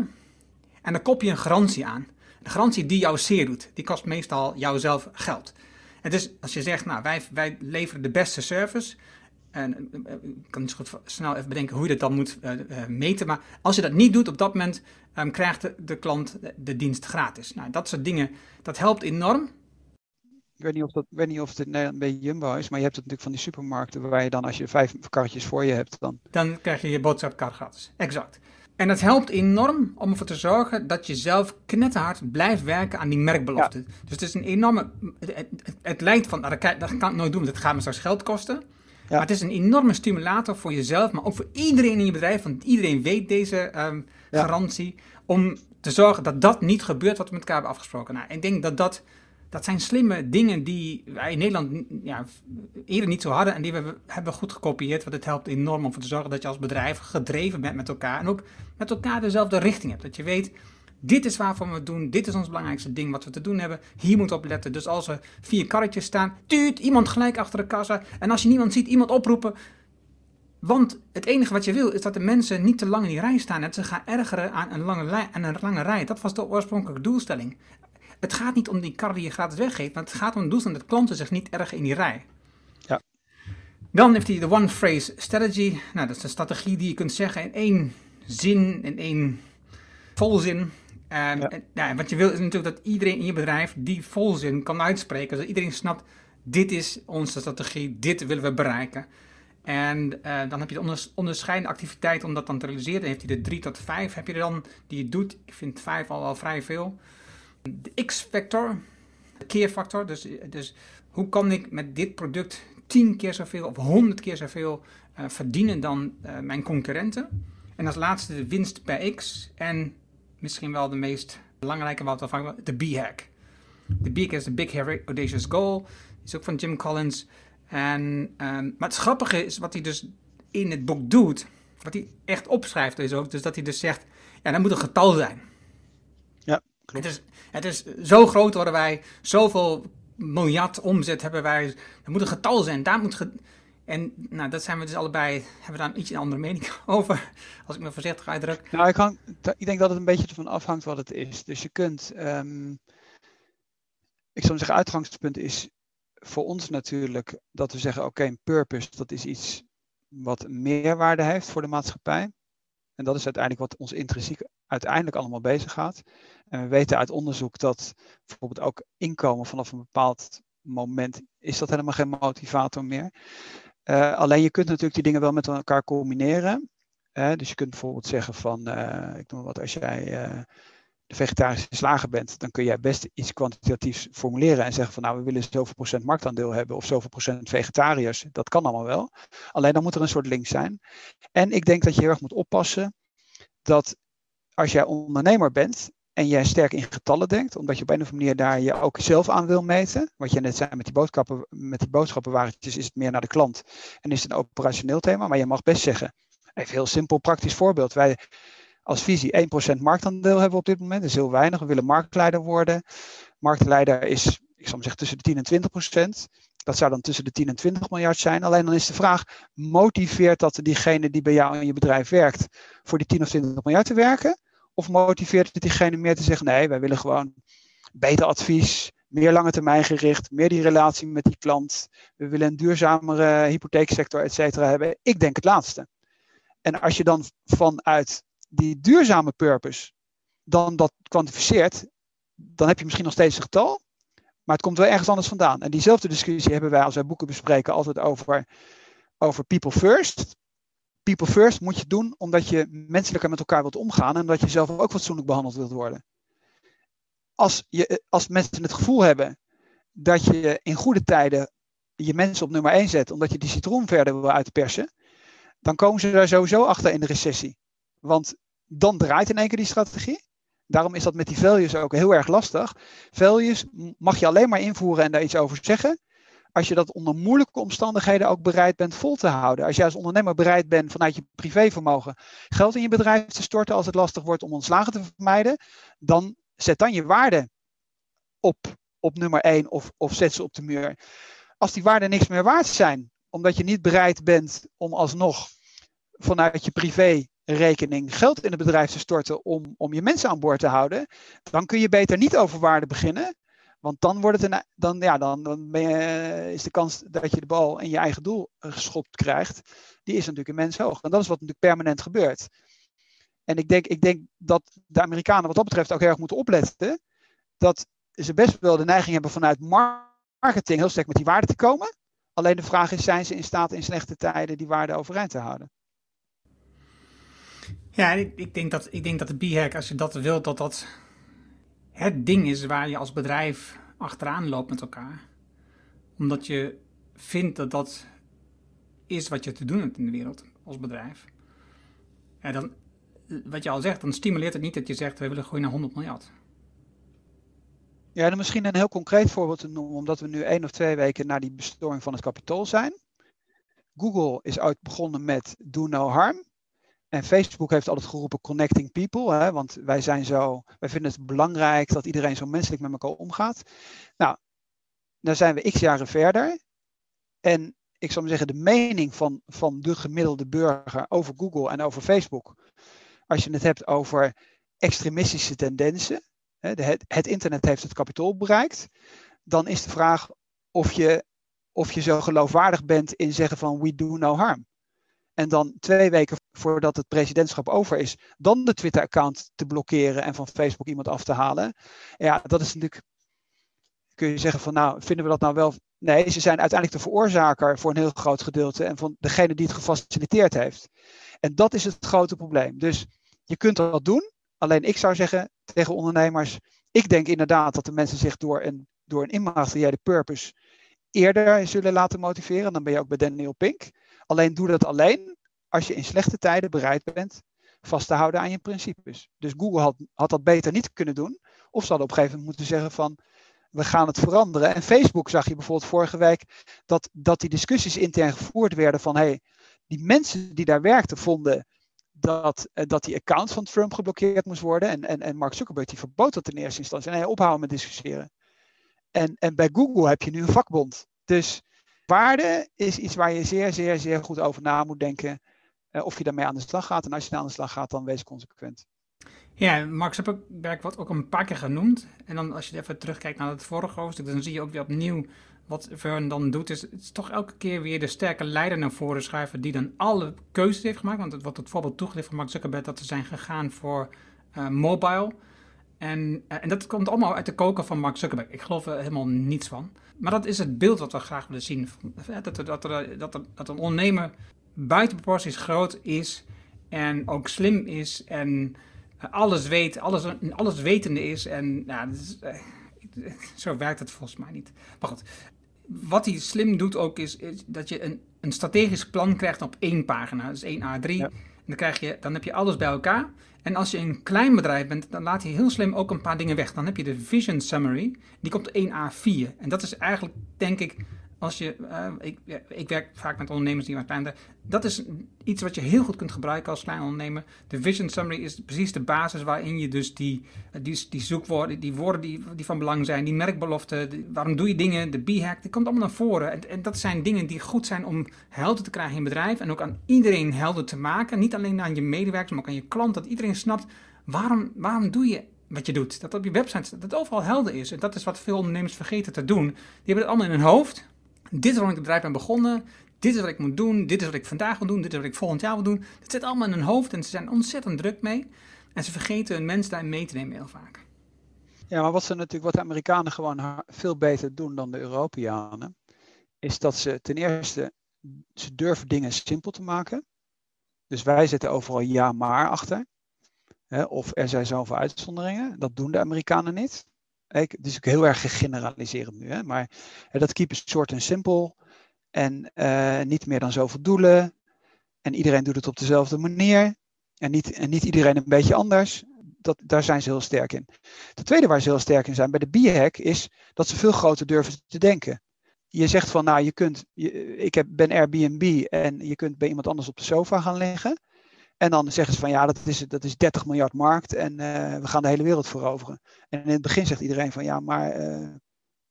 En dan kop je een garantie aan. De garantie die jou zeer doet, die kost meestal jouzelf geld. En dus als je zegt, nou, wij, wij leveren de beste service. En ik kan niet zo goed snel even bedenken hoe je dat dan moet uh, meten. Maar als je dat niet doet op dat moment, um, krijgt de, de klant de, de, dienst gratis. Nou, dat soort dingen, dat helpt enorm. Ik weet niet of, dat, weet niet of het Nederland bij Jumbo is, maar je hebt het natuurlijk van die supermarkten waar je dan als je vijf karretjes voor je hebt, dan... Dan krijg je je boodschapkar gratis. Exact. En dat helpt enorm om ervoor te zorgen dat je zelf knetterhard blijft werken aan die merkbelofte. Ja. Dus het is een enorme. Het, het, het leidt van. Nou, dat kan ik nooit doen, want het gaat me straks geld kosten. Ja. Maar het is een enorme stimulator voor jezelf, maar ook voor iedereen in je bedrijf. Want iedereen weet deze um, ja. garantie. Om te zorgen dat dat niet gebeurt wat we met elkaar hebben afgesproken. Nou, ik denk dat dat dat zijn slimme dingen die wij in Nederland ja, eerder niet zo hadden en die we hebben goed gekopieerd. Want het helpt enorm om ervoor te zorgen dat je als bedrijf gedreven bent met elkaar en ook met elkaar dezelfde richting hebt. Dat je weet, dit is waarvoor we het doen, dit is ons belangrijkste ding wat we te doen hebben. Hier moet op letten. Dus als er vier karretjes staan, tuut, iemand gelijk achter de kassa. En als je niemand ziet, iemand oproepen. Want het enige wat je wil is dat de mensen niet te lang in die rij staan en ze gaan ergeren aan een lange, aan een lange rij. Dat was de oorspronkelijke doelstelling. Het gaat niet om die kar die je gratis weggeeft, maar het gaat om het doelstelling dat klanten zich niet erg in die rij. Ja. Dan heeft hij de one phrase strategy. Nou, dat is een strategie die je kunt zeggen in één zin, in één volzin. Um, ja. En, ja, wat je wil is natuurlijk dat iedereen in je bedrijf die volzin kan uitspreken. Zodat iedereen snapt, dit is onze strategie, dit willen we bereiken. En uh, dan heb je de onders onderscheidende activiteiten om dat dan te realiseren. Dan heeft hij de drie tot vijf heb je er dan die je doet. Ik vind vijf al wel vrij veel. De X-factor, de keerfactor. Dus, dus hoe kan ik met dit product 10 keer zoveel of 100 keer zoveel uh, verdienen dan uh, mijn concurrenten? En als laatste de winst per X. En misschien wel de meest belangrijke, wat we vaak de B-hack. De B-hack is de Big Hairy Audacious Goal. Is ook van Jim Collins. En, um, maar het grappige is wat hij dus in het boek doet. Wat hij echt opschrijft is ook. Dus dat hij dus zegt, ja, dat moet een getal zijn. Ja, klopt. Het is, het is zo groot worden wij, zoveel miljard omzet hebben wij. Er moet een getal zijn, daar moet... Ge en nou, dat zijn we dus allebei, hebben we daar een iets een andere mening *laughs* over, als ik me voorzichtig uitdruk. Nou, ik, ik denk dat het een beetje ervan afhangt wat het is. Dus je kunt, um, ik zou zeggen, uitgangspunt is voor ons natuurlijk dat we zeggen, oké, een purpose, dat is iets wat meerwaarde heeft voor de maatschappij. En dat is uiteindelijk wat ons intrinsiek uiteindelijk allemaal bezig gaat. En we weten uit onderzoek dat bijvoorbeeld ook inkomen vanaf een bepaald moment is dat helemaal geen motivator meer. Uh, alleen je kunt natuurlijk die dingen wel met elkaar combineren. Dus je kunt bijvoorbeeld zeggen van, uh, ik noem wat, als jij de vegetarische slager bent, dan kun jij best iets kwantitatiefs formuleren en zeggen van nou we willen zoveel procent marktaandeel hebben of zoveel procent vegetariërs. Dat kan allemaal wel. Alleen dan moet er een soort link zijn. En ik denk dat je heel erg moet oppassen dat als jij ondernemer bent en jij sterk in getallen denkt, omdat je op een of andere manier daar je ook zelf aan wil meten. Wat je net zei met die, boodschappen, met die is het meer naar de klant en is het een operationeel thema. Maar je mag best zeggen, even heel simpel praktisch voorbeeld. Wij als visie 1% marktaandeel hebben op dit moment, dat is heel weinig. We willen marktleider worden. Marktleider is, ik zal maar zeggen, tussen de 10 en 20 procent. Dat zou dan tussen de 10 en 20 miljard zijn. Alleen dan is de vraag, motiveert dat diegene die bij jou in je bedrijf werkt voor die 10 of 20 miljard te werken? Of motiveert het diegene meer te zeggen, nee, wij willen gewoon beter advies, meer lange termijn gericht, meer die relatie met die klant. We willen een duurzamere hypotheeksector, et cetera, hebben. Ik denk het laatste. En als je dan vanuit die duurzame purpose dan dat kwantificeert, dan heb je misschien nog steeds een getal, maar het komt wel ergens anders vandaan. En diezelfde discussie hebben wij als wij boeken bespreken altijd over, over people first. People first moet je doen omdat je menselijker met elkaar wilt omgaan en dat je zelf ook fatsoenlijk behandeld wilt worden. Als, je, als mensen het gevoel hebben dat je in goede tijden je mensen op nummer 1 zet omdat je die citroen verder wil uitpersen, dan komen ze daar sowieso achter in de recessie. Want dan draait in één keer die strategie. Daarom is dat met die values ook heel erg lastig. Values mag je alleen maar invoeren en daar iets over zeggen. Als je dat onder moeilijke omstandigheden ook bereid bent vol te houden. Als jij als ondernemer bereid bent vanuit je privévermogen geld in je bedrijf te storten als het lastig wordt om ontslagen te vermijden. Dan zet dan je waarde op op nummer 1 of, of zet ze op de muur. Als die waarden niks meer waard zijn, omdat je niet bereid bent om alsnog vanuit je privérekening geld in het bedrijf te storten om, om je mensen aan boord te houden, dan kun je beter niet over waarde beginnen. Want dan, wordt het een, dan, ja, dan, dan ben je, is de kans dat je de bal in je eigen doel geschopt krijgt, die is natuurlijk immens hoog. En dat is wat natuurlijk permanent gebeurt. En ik denk, ik denk dat de Amerikanen wat dat betreft ook heel erg moeten opletten. Dat ze best wel de neiging hebben vanuit marketing heel sterk met die waarde te komen. Alleen de vraag is, zijn ze in staat in slechte tijden die waarde overeind te houden? Ja, ik, ik, denk dat, ik denk dat de b-hack, als je dat wilt, dat dat het ding is waar je als bedrijf achteraan loopt met elkaar. Omdat je vindt dat dat is wat je te doen hebt in de wereld als bedrijf. En dan, wat je al zegt, dan stimuleert het niet dat je zegt, we willen groeien naar 100 miljard. Ja, dan misschien een heel concreet voorbeeld te noemen, omdat we nu één of twee weken na die bestorming van het kapitool zijn. Google is ooit begonnen met do no harm. En Facebook heeft altijd geroepen connecting people, hè, want wij zijn zo, wij vinden het belangrijk dat iedereen zo menselijk met elkaar omgaat. Nou, dan zijn we x jaren verder. En ik zou maar zeggen, de mening van, van de gemiddelde burger over Google en over Facebook, als je het hebt over extremistische tendensen, hè, het, het internet heeft het kapitool bereikt, dan is de vraag of je, of je zo geloofwaardig bent in zeggen van we do no harm. En dan twee weken voordat het presidentschap over is, dan de Twitter-account te blokkeren en van Facebook iemand af te halen. Ja, dat is natuurlijk. Kun je zeggen van nou, vinden we dat nou wel. Nee, ze zijn uiteindelijk de veroorzaker voor een heel groot gedeelte en van degene die het gefaciliteerd heeft. En dat is het grote probleem. Dus je kunt dat doen. Alleen ik zou zeggen tegen ondernemers, ik denk inderdaad dat de mensen zich door een, door een immateriële purpose eerder zullen laten motiveren. Dan ben je ook bij Daniel Pink. Alleen doe dat alleen als je in slechte tijden bereid bent vast te houden aan je principes. Dus Google had, had dat beter niet kunnen doen. Of ze hadden op een gegeven moment moeten zeggen van we gaan het veranderen. En Facebook zag je bijvoorbeeld vorige week dat, dat die discussies intern gevoerd werden van hey, die mensen die daar werkten vonden dat, eh, dat die account van Trump geblokkeerd moest worden. En, en, en Mark Zuckerberg die verbood dat in eerste instantie. En hij ophouden met discussiëren. En, en bij Google heb je nu een vakbond. Dus waarde is iets waar je zeer, zeer, zeer goed over na moet denken. Uh, of je daarmee aan de slag gaat. En als je aan de slag gaat, dan wees consequent. Ja, Mark Zuckerberg wordt ook een paar keer genoemd. En dan als je even terugkijkt naar het vorige hoofdstuk, dan zie je ook weer opnieuw wat Vern dan doet. Is, het is toch elke keer weer de sterke leider naar voren schuiven die dan alle keuzes heeft gemaakt. Want het wordt het voorbeeld toegelicht van Mark Zuckerberg dat ze zijn gegaan voor uh, mobile. En, uh, en dat komt allemaal uit de koker van Mark Zuckerberg. Ik geloof er helemaal niets van. Maar dat is het beeld wat we graag willen zien. Dat, er, dat, er, dat, er, dat een ondernemer buiten proporties groot is en ook slim is en alles weet, alles, alles wetende is. En nou, is, uh, *laughs* zo werkt het volgens mij niet. Maar goed, wat hij slim doet ook is, is dat je een, een, strategisch plan krijgt op één pagina. Dus één A3. Ja. En dan, krijg je, dan heb je alles bij elkaar. En als je een klein bedrijf bent, dan laat hij heel slim ook een paar dingen weg. Dan heb je de Vision Summary, die komt 1A4. En dat is eigenlijk, denk ik, als je, uh, ik, ik, werk vaak met ondernemers die wat kleiner Dat is iets wat je heel goed kunt gebruiken als klein ondernemer. De Vision Summary is precies de basis waarin je dus die, die, die zoekwoorden, die woorden die, van belang zijn, die merkbeloften, waarom doe je dingen, de B-hack, die komt allemaal naar voren. En, en, dat zijn dingen die goed zijn om helder te krijgen in bedrijf en ook aan iedereen helder te maken. Niet alleen aan je medewerkers, maar ook aan je klant, dat iedereen snapt waarom, waarom doe je wat je doet. Dat op je website dat overal helder is. En dat is wat veel ondernemers vergeten te doen. Die hebben het allemaal in hun hoofd. Dit is waarom ik het bedrijf ben begonnen. Dit is wat ik moet doen. Dit is wat ik vandaag wil doen. Dit is wat ik volgend jaar wil doen. Dat zit allemaal in hun hoofd en ze zijn ontzettend druk mee. En ze vergeten hun mensen daarin mee te nemen heel vaak. Ja, maar wat ze natuurlijk, wat de Amerikanen gewoon veel beter doen dan de Europeanen, is dat ze ten eerste, ze durven dingen simpel te maken. Dus wij zetten overal ja maar achter. Of er zijn zoveel uitzonderingen. Dat doen de Amerikanen niet. Ik, het is ook heel erg gegeneraliserend nu, hè? maar dat keep it short en simpel. En uh, niet meer dan zoveel doelen. En iedereen doet het op dezelfde manier. En niet, en niet iedereen een beetje anders. Dat, daar zijn ze heel sterk in. De tweede waar ze heel sterk in zijn bij de B-hack is dat ze veel groter durven te denken. Je zegt van, nou, je kunt, ik heb, ben Airbnb en je kunt bij iemand anders op de sofa gaan liggen. En dan zeggen ze van ja, dat is, dat is 30 miljard markt en uh, we gaan de hele wereld veroveren. En in het begin zegt iedereen van ja, maar uh,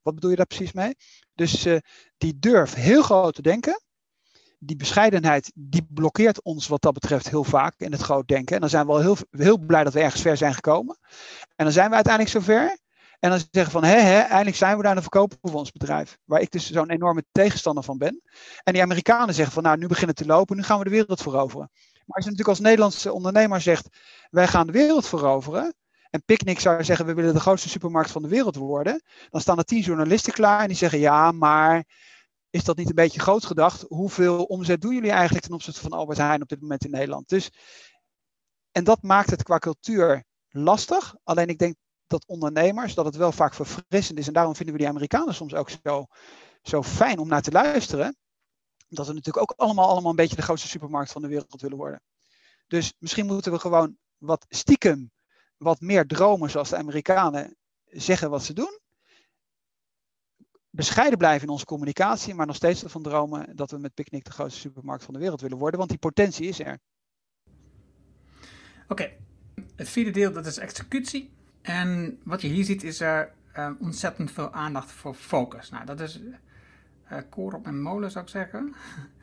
Wat bedoel je daar precies mee? Dus uh, die durf heel groot te denken. Die bescheidenheid, die blokkeert ons wat dat betreft heel vaak in het groot denken. En dan zijn we wel heel, heel blij dat we ergens ver zijn gekomen. En dan zijn we uiteindelijk zover. En dan zeggen van, hé, eindelijk zijn we daar, dan verkopen we ons bedrijf. Waar ik dus zo'n enorme tegenstander van ben. En die Amerikanen zeggen van, nou, nu beginnen te lopen, nu gaan we de wereld veroveren. Maar als je natuurlijk als Nederlandse ondernemer zegt, wij gaan de wereld veroveren. En Picnic zou zeggen, we willen de grootste supermarkt van de wereld worden. Dan staan er tien journalisten klaar en die zeggen, ja, maar is dat niet een beetje groot gedacht? Hoeveel omzet doen jullie eigenlijk ten opzichte van Albert Heijn op dit moment in Nederland? Dus, en dat maakt het qua cultuur lastig. Alleen ik denk dat ondernemers, dat het wel vaak verfrissend is. En daarom vinden we die Amerikanen soms ook zo, zo fijn om naar te luisteren. Dat we natuurlijk ook allemaal, allemaal een beetje de grootste supermarkt van de wereld willen worden. Dus misschien moeten we gewoon wat stiekem, wat meer dromen zoals de Amerikanen zeggen wat ze doen. Bescheiden blijven in onze communicatie, maar nog steeds ervan dromen dat we met Picnic de grootste supermarkt van de wereld willen worden, want die potentie is er. Oké, het vierde deel dat is executie. En wat je hier ziet is er uh, ontzettend veel aandacht voor focus. Nou, dat is uh, koor op mijn molen zou ik zeggen. *laughs*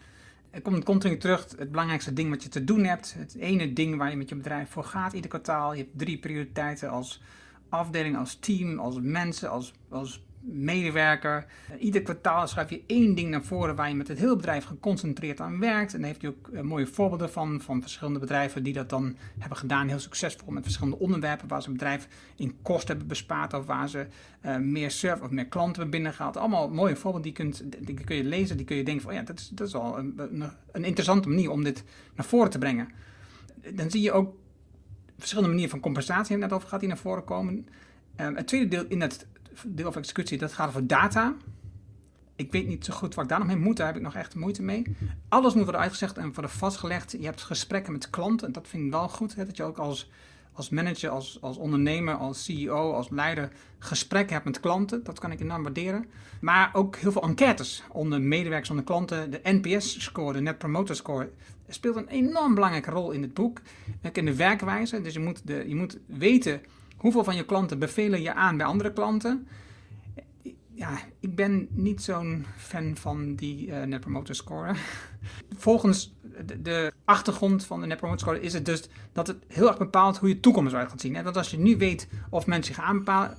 Er komt continu terug het belangrijkste ding wat je te doen hebt. Het ene ding waar je met je bedrijf voor gaat ieder kwartaal. Je hebt drie prioriteiten als afdeling, als team, als mensen, als, als medewerker. Ieder kwartaal schrijf je één ding naar voren waar je met het hele bedrijf geconcentreerd aan werkt. En daar heeft hij ook eh, mooie voorbeelden van, van verschillende bedrijven die dat dan hebben gedaan, heel succesvol met verschillende onderwerpen waar ze een bedrijf in kosten hebben bespaard of waar ze uh, meer serve of meer klanten hebben binnengehaald. Allemaal mooie voorbeelden die, kunt, die kun je lezen, die kun je denken van ja, dat is, dat is wel een, een, interessante manier om dit naar voren te brengen. Dan zie je ook verschillende manieren van compensatie, net over gaat, die naar voren komen. Het tweede deel in het deel van executie, dat gaat over data. Ik weet niet zo goed wat ik daar nog mee moet, daar heb ik nog echt moeite mee. Alles moet worden uitgezegd en worden vastgelegd. Je hebt gesprekken met klanten en dat vind ik wel goed. Hè, dat je ook als, als manager, als, als ondernemer, als CEO, als leider gesprekken hebt met klanten. Dat kan ik enorm waarderen. Maar ook heel veel enquêtes onder medewerkers, onder klanten. De NPS-score, de Net Promoter Score, speelt een enorm belangrijke rol in het boek. In de werkwijze. Dus je moet, de, je moet weten Hoeveel van je klanten bevelen je aan bij andere klanten? Ja, ik ben niet zo'n fan van die uh, Net Promoter Score. *laughs* Volgens de, achtergrond van de Net Promoter Score is het dus dat het heel erg bepaalt hoe je toekomst eruit gaat zien. Want als je nu weet of mensen zich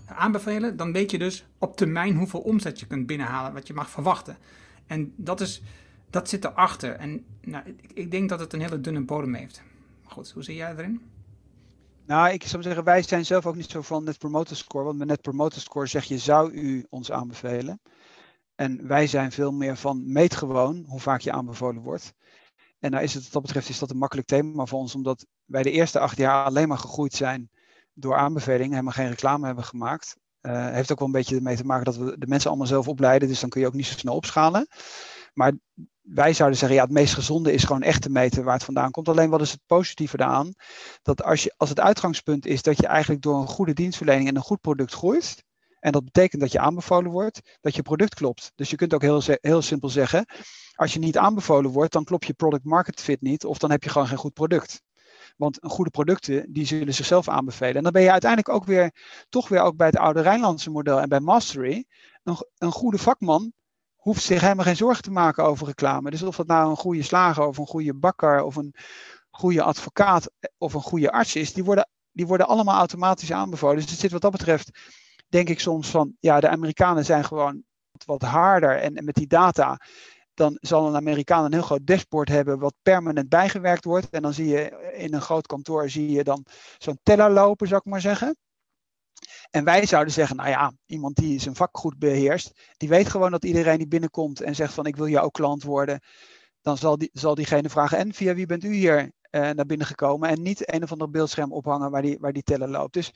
aanbevelen, dan weet je dus op termijn hoeveel omzet je kunt binnenhalen, wat je mag verwachten. En dat, is, dat zit erachter. En nou, ik, ik denk dat het een hele dunne bodem heeft. Maar goed, hoe zie jij erin? Nou, ik zou zeggen, wij zijn zelf ook niet zo van Net Promoter Score. Want met Net Promoter Score zeg je, zou u ons aanbevelen? En wij zijn veel meer van, meet gewoon hoe vaak je aanbevolen wordt. En nou is het wat dat betreft is dat een makkelijk thema voor ons, omdat wij de eerste acht jaar alleen maar gegroeid zijn door aanbevelingen, helemaal geen reclame hebben gemaakt. Uh, heeft ook wel een beetje ermee te maken dat we de mensen allemaal zelf opleiden, dus dan kun je ook niet zo snel opschalen. Maar wij zouden zeggen, ja, het meest gezonde is gewoon echt te meten waar het vandaan komt. Alleen wat is het positieve daaraan? Dat als, je, als het uitgangspunt is dat je eigenlijk door een goede dienstverlening en een goed product groeit, en dat betekent dat je aanbevolen wordt, dat je product klopt. Dus je kunt ook heel, heel simpel zeggen, als je niet aanbevolen wordt, dan klopt je product market fit niet, of dan heb je gewoon geen goed product. Want goede producten, die zullen zichzelf aanbevelen. En dan ben je uiteindelijk ook weer, toch weer ook bij het oude Rijnlandse model en bij Mastery, een, een goede vakman hoeft zich helemaal geen zorgen te maken over reclame. Dus of dat nou een goede slager of een goede bakker of een goede advocaat of een goede arts is, die worden, die worden allemaal automatisch aanbevolen. Dus het zit wat dat betreft, denk ik soms van, ja, de Amerikanen zijn gewoon wat harder en, en met die data dan zal een Amerikaan een heel groot dashboard hebben wat permanent bijgewerkt wordt. En dan zie je in een groot kantoor zie je dan zo'n teller lopen, zou ik maar zeggen. En wij zouden zeggen, nou ja, iemand die zijn vak goed beheerst, die weet gewoon dat iedereen die binnenkomt en zegt van ik wil jouw klant worden, dan zal, die, zal diegene vragen, en via wie bent u hier uh, naar binnen gekomen? En niet een of ander beeldscherm ophangen waar die, waar die teller loopt. Dus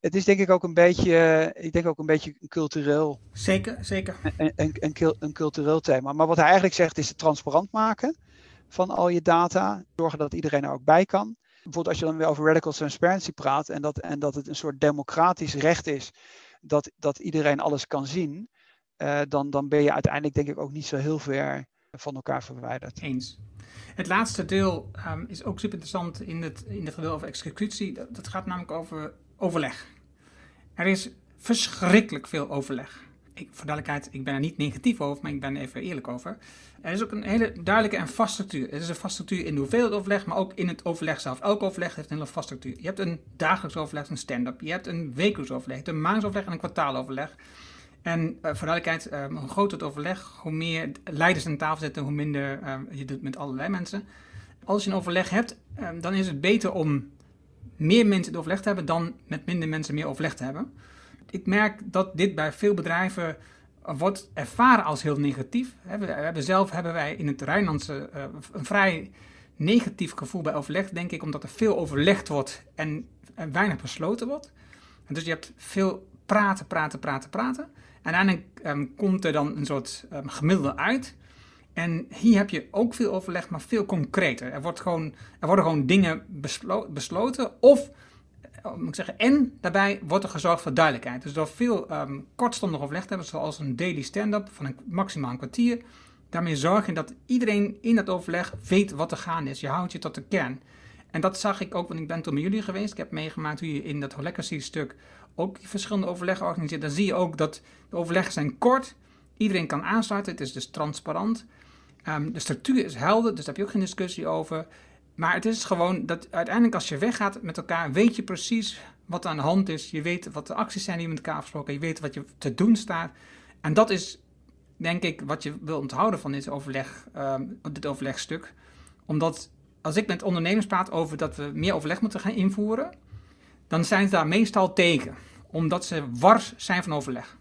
het is denk ik ook een beetje, ik denk ook een beetje een cultureel. Zeker, zeker. Een, een, een, een cultureel thema. Maar wat hij eigenlijk zegt is het transparant maken van al je data. Zorgen dat iedereen er ook bij kan bijvoorbeeld als je dan weer over radical transparency praat en dat, en dat het een soort democratisch recht is dat, dat iedereen alles kan zien, uh, dan, dan ben je uiteindelijk denk ik ook niet zo heel ver van elkaar verwijderd. Eens. Het laatste deel um, is ook super interessant in het, in het over executie. Dat gaat namelijk over overleg. Er is verschrikkelijk veel overleg. Voor duidelijkheid, ik ben er niet negatief over, maar ik ben er even eerlijk over. Er is ook een hele duidelijke en vaste structuur. Er is een vaste structuur in de hoeveelheid overleg, maar ook in het overleg zelf. Elk overleg heeft een hele vaste structuur. Je hebt een dagelijks overleg, een stand-up. Je hebt een wekelijks overleg, een maandsoverleg en een kwartaaloverleg. En uh, voor duidelijkheid, uh, hoe groter het overleg, hoe meer leiders aan tafel zitten, hoe minder uh, je doet met allerlei mensen. Als je een overleg hebt, dan is het beter om meer mensen het overleg te hebben dan met minder mensen meer overleg te hebben. Ik merk dat dit bij veel bedrijven wordt ervaren als heel negatief. We hebben zelf hebben wij in het Rijnlandse een vrij negatief gevoel bij overleg, denk ik, omdat er veel overlegd wordt en, weinig besloten wordt. En dus je hebt veel praten, praten, praten, praten. En uiteindelijk um, komt er dan een soort um, gemiddelde uit. En hier heb je ook veel overleg, maar veel concreter. Er, wordt gewoon, er worden gewoon dingen beslo besloten. Of, moet ik zeggen, en daarbij wordt er gezorgd voor duidelijkheid. Dus door veel um, kortstondig overleg te hebben, zoals een daily stand-up van een maximaal een kwartier. Daarmee zorg je dat iedereen in dat overleg weet wat er gaande is. Je houdt je tot de kern. En dat zag ik ook, want ik ben toen met jullie geweest. Ik heb meegemaakt hoe je in dat Legacy stuk ook verschillende overleggen organiseert. Dan zie je ook dat de overleggen zijn kort. Iedereen kan aansluiten. Het is dus transparant. Um, de structuur is helder, dus daar heb je ook geen discussie over. Maar het is gewoon dat uiteindelijk als je weggaat met elkaar, weet je precies wat aan de hand is. Je weet wat de acties zijn die met elkaar afgesproken. Je weet wat je te doen staat. En dat is, denk ik, wat je wil onthouden van dit, overleg, um, dit overlegstuk. Omdat als ik met ondernemers praat over dat we meer overleg moeten gaan invoeren, dan zijn ze daar meestal tegen. Omdat ze wars zijn van overleg.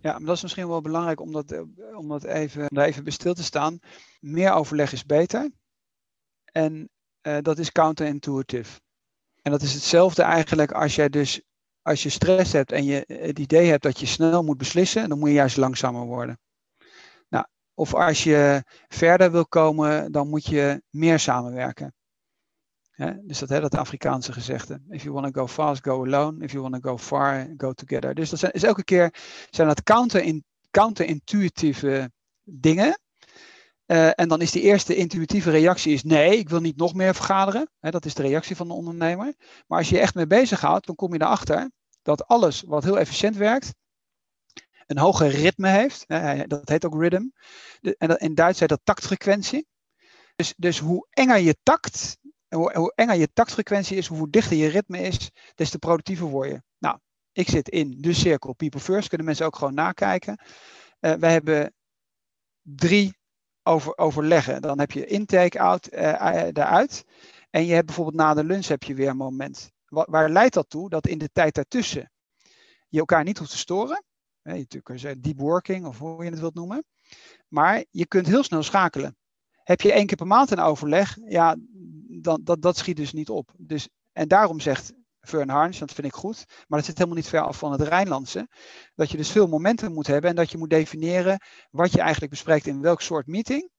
Ja, maar dat is misschien wel belangrijk om, dat, dat even, om daar even bij stil te staan. Meer overleg is beter. En uh, dat is counterintuitive. En dat is hetzelfde eigenlijk als jij dus als je stress hebt en je het idee hebt dat je snel moet beslissen, dan moet je juist langzamer worden. Nou, of als je verder wil komen, dan moet je meer samenwerken. dus dat, hè, dat Afrikaanse gezegde. If you want to go fast, go alone. If you want to go far, go together. Dus dat zijn, is elke keer zijn dat counter-intuïtieve dingen. Uh, en dan is de eerste intuïtieve reactie is nee, ik wil niet nog meer vergaderen. Dat is de reactie van de ondernemer. Maar als je echt mee bezighoudt, dan kom je erachter dat alles wat heel efficiënt werkt, een hoger ritme heeft. Dat heet ook rhythm. En in Duits heet dat taktfrequentie. Dus, dus hoe enger je takt, hoe, hoe enger je taktfrequentie is, hoe dichter je ritme is, des te productiever word je. Nou, ik zit in de cirkel People First, kunnen mensen ook gewoon nakijken. Uh, wij hebben drie over, overleggen. Dan heb je intake out, daaruit. En je hebt bijvoorbeeld na de lunch heb je weer een moment. Waar, leidt dat toe? Dat in de tijd daartussen je elkaar niet hoeft te storen. je natuurlijk deep working of hoe je het wilt noemen. Maar je kunt heel snel schakelen. Heb je één keer per maand een overleg, ja, dan, dat, dat schiet dus niet op. Dus, en daarom zegt Fern Harns, dat vind ik goed, maar dat zit helemaal niet ver af van het Rijnlandse. Dat je dus veel momenten moet hebben en dat je moet definiëren wat je eigenlijk bespreekt in welk soort meeting.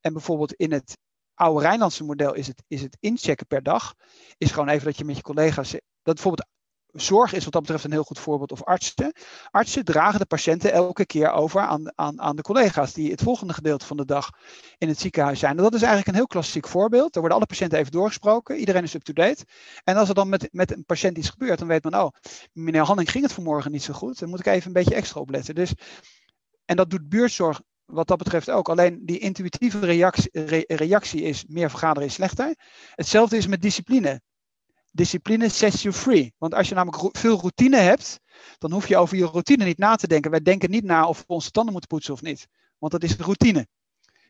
En bijvoorbeeld in het oude Rijnlandse model is het, is het inchecken per dag. Is gewoon even dat je met je collega's. Dat bijvoorbeeld zorg is wat dat betreft een heel goed voorbeeld. Of artsen. Artsen dragen de patiënten elke keer over aan, aan, aan de collega's die het volgende gedeelte van de dag in het ziekenhuis zijn. En dat is eigenlijk een heel klassiek voorbeeld. Er worden alle patiënten even doorgesproken. Iedereen is up-to-date. En als er dan met, met een patiënt iets gebeurt, dan weet men, oh, meneer Hanning ging het vanmorgen niet zo goed. Dan moet ik even een beetje extra opletten. Dus, en dat doet buurtzorg wat dat betreft ook. Alleen die intuïtieve reactie, re, reactie is meer vergaderen is slechter. Hetzelfde is met discipline discipline sets you free. Want als je namelijk veel routine hebt, dan hoef je over je routine niet na te denken. Wij denken niet na of we onze tanden moeten poetsen of niet. Want dat is routine.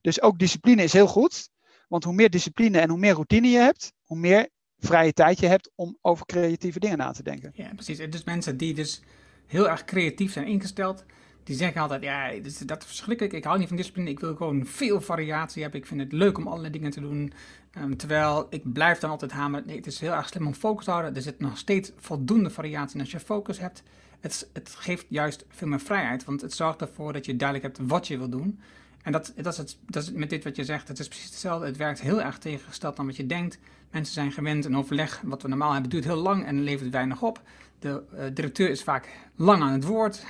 Dus ook discipline is heel goed. Want hoe meer discipline en hoe meer routine je hebt, hoe meer vrije tijd je hebt om over creatieve dingen na te denken. Ja, precies. Dus mensen die dus heel erg creatief zijn ingesteld, die zeggen altijd, ja, is, dat is verschrikkelijk, ik hou niet van discipline, ik wil gewoon veel variatie hebben, ik vind het leuk om allerlei dingen te doen. Um, terwijl ik blijf dan altijd hameren, nee, het is heel erg slim om focus te houden, er zit nog steeds voldoende variatie als je focus hebt. Het, het geeft juist veel meer vrijheid, want het zorgt ervoor dat je duidelijk hebt wat je wil doen. En dat, dat, is het, dat is met dit wat je zegt, het is precies hetzelfde. Het werkt heel erg tegengesteld dan wat je denkt. Mensen zijn gewend, een overleg wat we normaal hebben duurt heel lang en levert weinig op. De uh, directeur is vaak lang aan het woord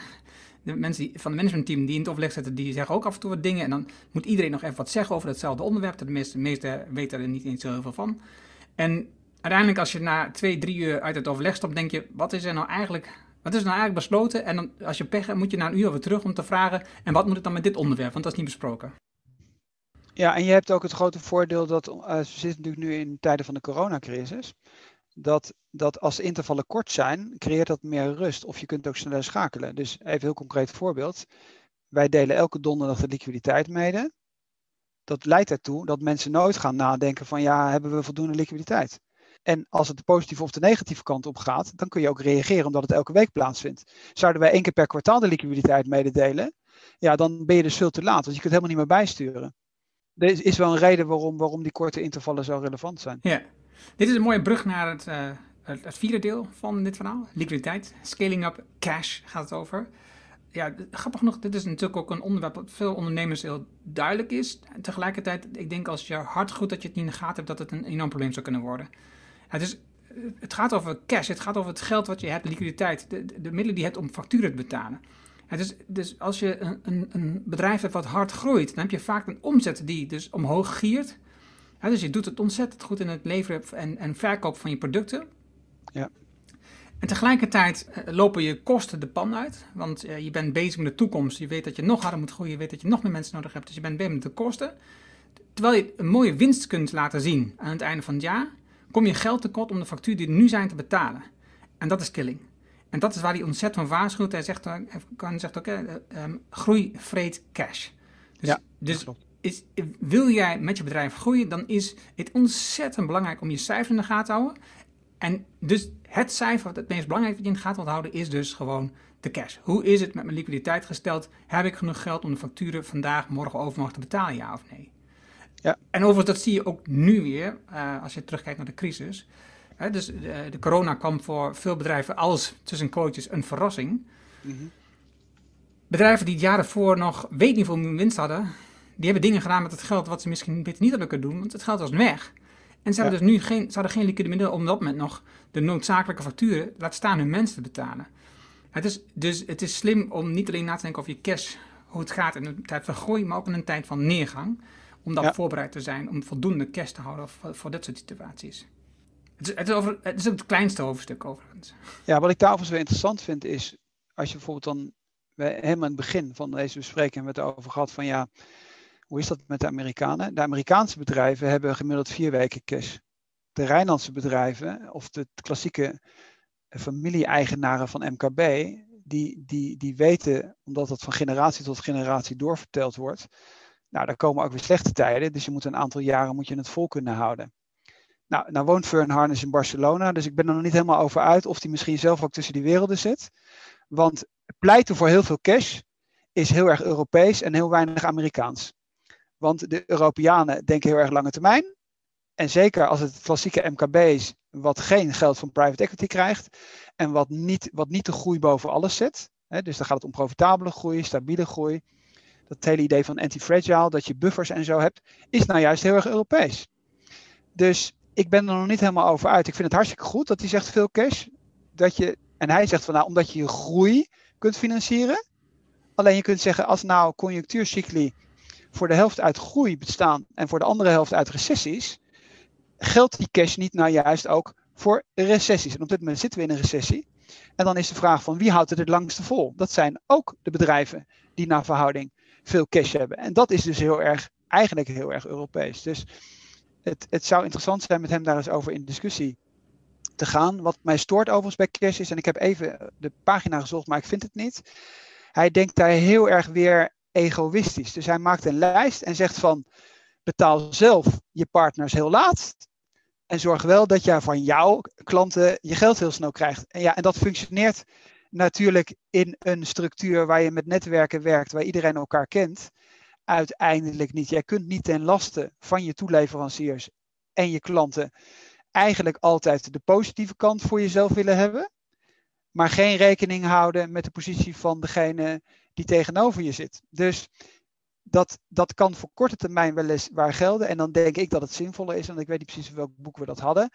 de mensen van het managementteam die in het overleg zitten, die zeggen ook af en toe wat dingen. En dan moet iedereen nog even wat zeggen over hetzelfde onderwerp. De meeste, meeste weten er niet eens zo heel veel van. En uiteindelijk als je na twee, drie uur uit het overleg stopt, denk je, wat is er nou eigenlijk, Wat is nou eigenlijk besloten? En dan, als je pech hebt, moet je na een uur weer terug om te vragen, en wat moet het dan met dit onderwerp? Want dat is niet besproken. Ja, en je hebt ook het grote voordeel dat, uh, we zitten natuurlijk nu in tijden van de coronacrisis, dat, dat als intervallen kort zijn, creëert dat meer rust. Of je kunt ook sneller schakelen. Dus even een heel concreet voorbeeld. Wij delen elke donderdag de liquiditeit mede. Dat leidt ertoe dat mensen nooit gaan nadenken van ja, hebben we voldoende liquiditeit? En als het de positieve of de negatieve kant op gaat, dan kun je ook reageren omdat het elke week plaatsvindt. Zouden wij één keer per kwartaal de liquiditeit mededelen, ja, dan ben je dus veel te laat, want je kunt helemaal niet meer bijsturen. Er is wel een reden waarom, waarom die korte intervallen zo relevant zijn. Ja, dit is een mooie brug naar het, uh, het, het, vierde deel van dit verhaal. Liquiditeit, scaling up, cash gaat het over. Ja, grappig genoeg, dit is natuurlijk ook een onderwerp dat veel ondernemers heel duidelijk is. Tegelijkertijd, ik denk als je hard goed dat je het niet in de gaten hebt, dat het een enorm probleem zou kunnen worden. Ja, dus het gaat over cash, het gaat over het geld wat je hebt, liquiditeit, de, de, de middelen die je hebt om facturen te betalen. Dus, dus als je een, een, een, bedrijf hebt wat hard groeit, dan heb je vaak een omzet die dus omhoog giert. Ja, dus je doet het ontzettend goed in het leveren en, en verkoop van je producten. Ja. En tegelijkertijd eh, lopen je kosten de pan uit, want uh, je bent bezig met de toekomst. Je weet dat je nog harder moet groeien, je weet dat je nog meer mensen nodig hebt, dus je bent bezig met de kosten. Terwijl je een mooie winst kunt laten zien aan het einde van het jaar, kom je geld tekort om de factuur die er nu zijn te betalen. En dat is killing. En dat is waar hij ontzettend van waarschuwt. Hij zegt, hij zegt ook, um, groei vreet cash. Dus, ja, dus is, wil jij met je bedrijf groeien, dan is het ontzettend belangrijk om je cijfer in de gaten te houden. En dus het cijfer, het meest belangrijk wat je in de gaten wilt houden, is dus gewoon de cash. Hoe is het met mijn liquiditeit gesteld? Heb ik genoeg geld om de facturen vandaag, morgen, overmorgen te betalen, ja of nee? Ja. En overigens, dat zie je ook nu weer, uh, als je terugkijkt naar de crisis. Hè, dus de, de, corona kwam voor veel bedrijven als, tussen quotes, een verrassing. Mm -hmm. Bedrijven die het jaar ervoor nog weet niet hoeveel winst hadden, die hebben dingen gedaan met het geld wat ze misschien beter niet hadden kunnen doen, want het geld was weg. En ze, ja. hadden dus nu geen, ze hadden geen liquide middelen om dat moment nog de noodzakelijke facturen, laat staan hun mensen te betalen. Het is, dus het is slim om niet alleen na te denken over je cash, hoe het gaat in een tijd van groei, maar ook in een tijd van neergang. Om dan ja. voorbereid te zijn, om voldoende cash te houden voor, voor dit soort situaties. Het is, het, is over, het is het kleinste hoofdstuk overigens. Ja, wat ik daar overigens wel interessant vind is, als je bijvoorbeeld dan, helemaal in het begin van deze bespreking hebben we het over gehad van ja, hoe is dat met de Amerikanen? De Amerikaanse bedrijven hebben gemiddeld vier weken cash. De Rijnlandse bedrijven, of de klassieke familie-eigenaren van MKB, die, die, die weten, omdat het van generatie tot generatie doorverteld wordt, nou, daar komen ook weer slechte tijden, dus je moet een aantal jaren moet je het vol kunnen houden. Nou, nou woont Fern Harness in Barcelona, dus ik ben er nog niet helemaal over uit of hij misschien zelf ook tussen die werelden zit. Want pleiten voor heel veel cash is heel erg Europees en heel weinig Amerikaans. Want de Europeanen denken heel erg lange termijn. En zeker als het klassieke MKB is, wat geen geld van private equity krijgt. En wat niet, wat niet de groei boven alles zet. Dus dan gaat het om profitabele groei, stabiele groei. Dat hele idee van anti-fragile, dat je buffers en zo hebt, is nou juist heel erg Europees. Dus ik ben er nog niet helemaal over uit. Ik vind het hartstikke goed dat hij zegt veel cash. Dat je, en hij zegt van nou, omdat je je groei kunt financieren. Alleen je kunt zeggen, als nou conjunctuurcycli voor de helft uit groei bestaan en voor de andere helft uit recessies, geldt die cash niet nou juist ook voor recessies. En op dit moment zitten we in een recessie. En dan is de vraag van wie houdt het het langste vol? Dat zijn ook de bedrijven die naar verhouding veel cash hebben. En dat is dus heel erg, eigenlijk heel erg Europees. Dus het, het zou interessant zijn met hem daar eens over in discussie te gaan. Wat mij stoort overigens bij cash is, en ik heb even de pagina gezocht, maar ik vind het niet. Hij denkt daar heel erg weer egoïstisch. Dus hij maakt een lijst en zegt van betaal zelf je partners heel laat. En zorg wel dat je van jouw klanten je geld heel snel krijgt. En, ja, en dat functioneert natuurlijk in een structuur waar je met netwerken werkt, waar iedereen elkaar kent. Uiteindelijk niet. Jij kunt niet ten laste van je toeleveranciers en je klanten eigenlijk altijd de positieve kant voor jezelf willen hebben, maar geen rekening houden met de positie van degene die tegenover je zit. Dus dat, dat kan voor korte termijn wel eens waar gelden. En dan denk ik dat het zinvoller is, en ik weet niet precies welk boek we dat hadden,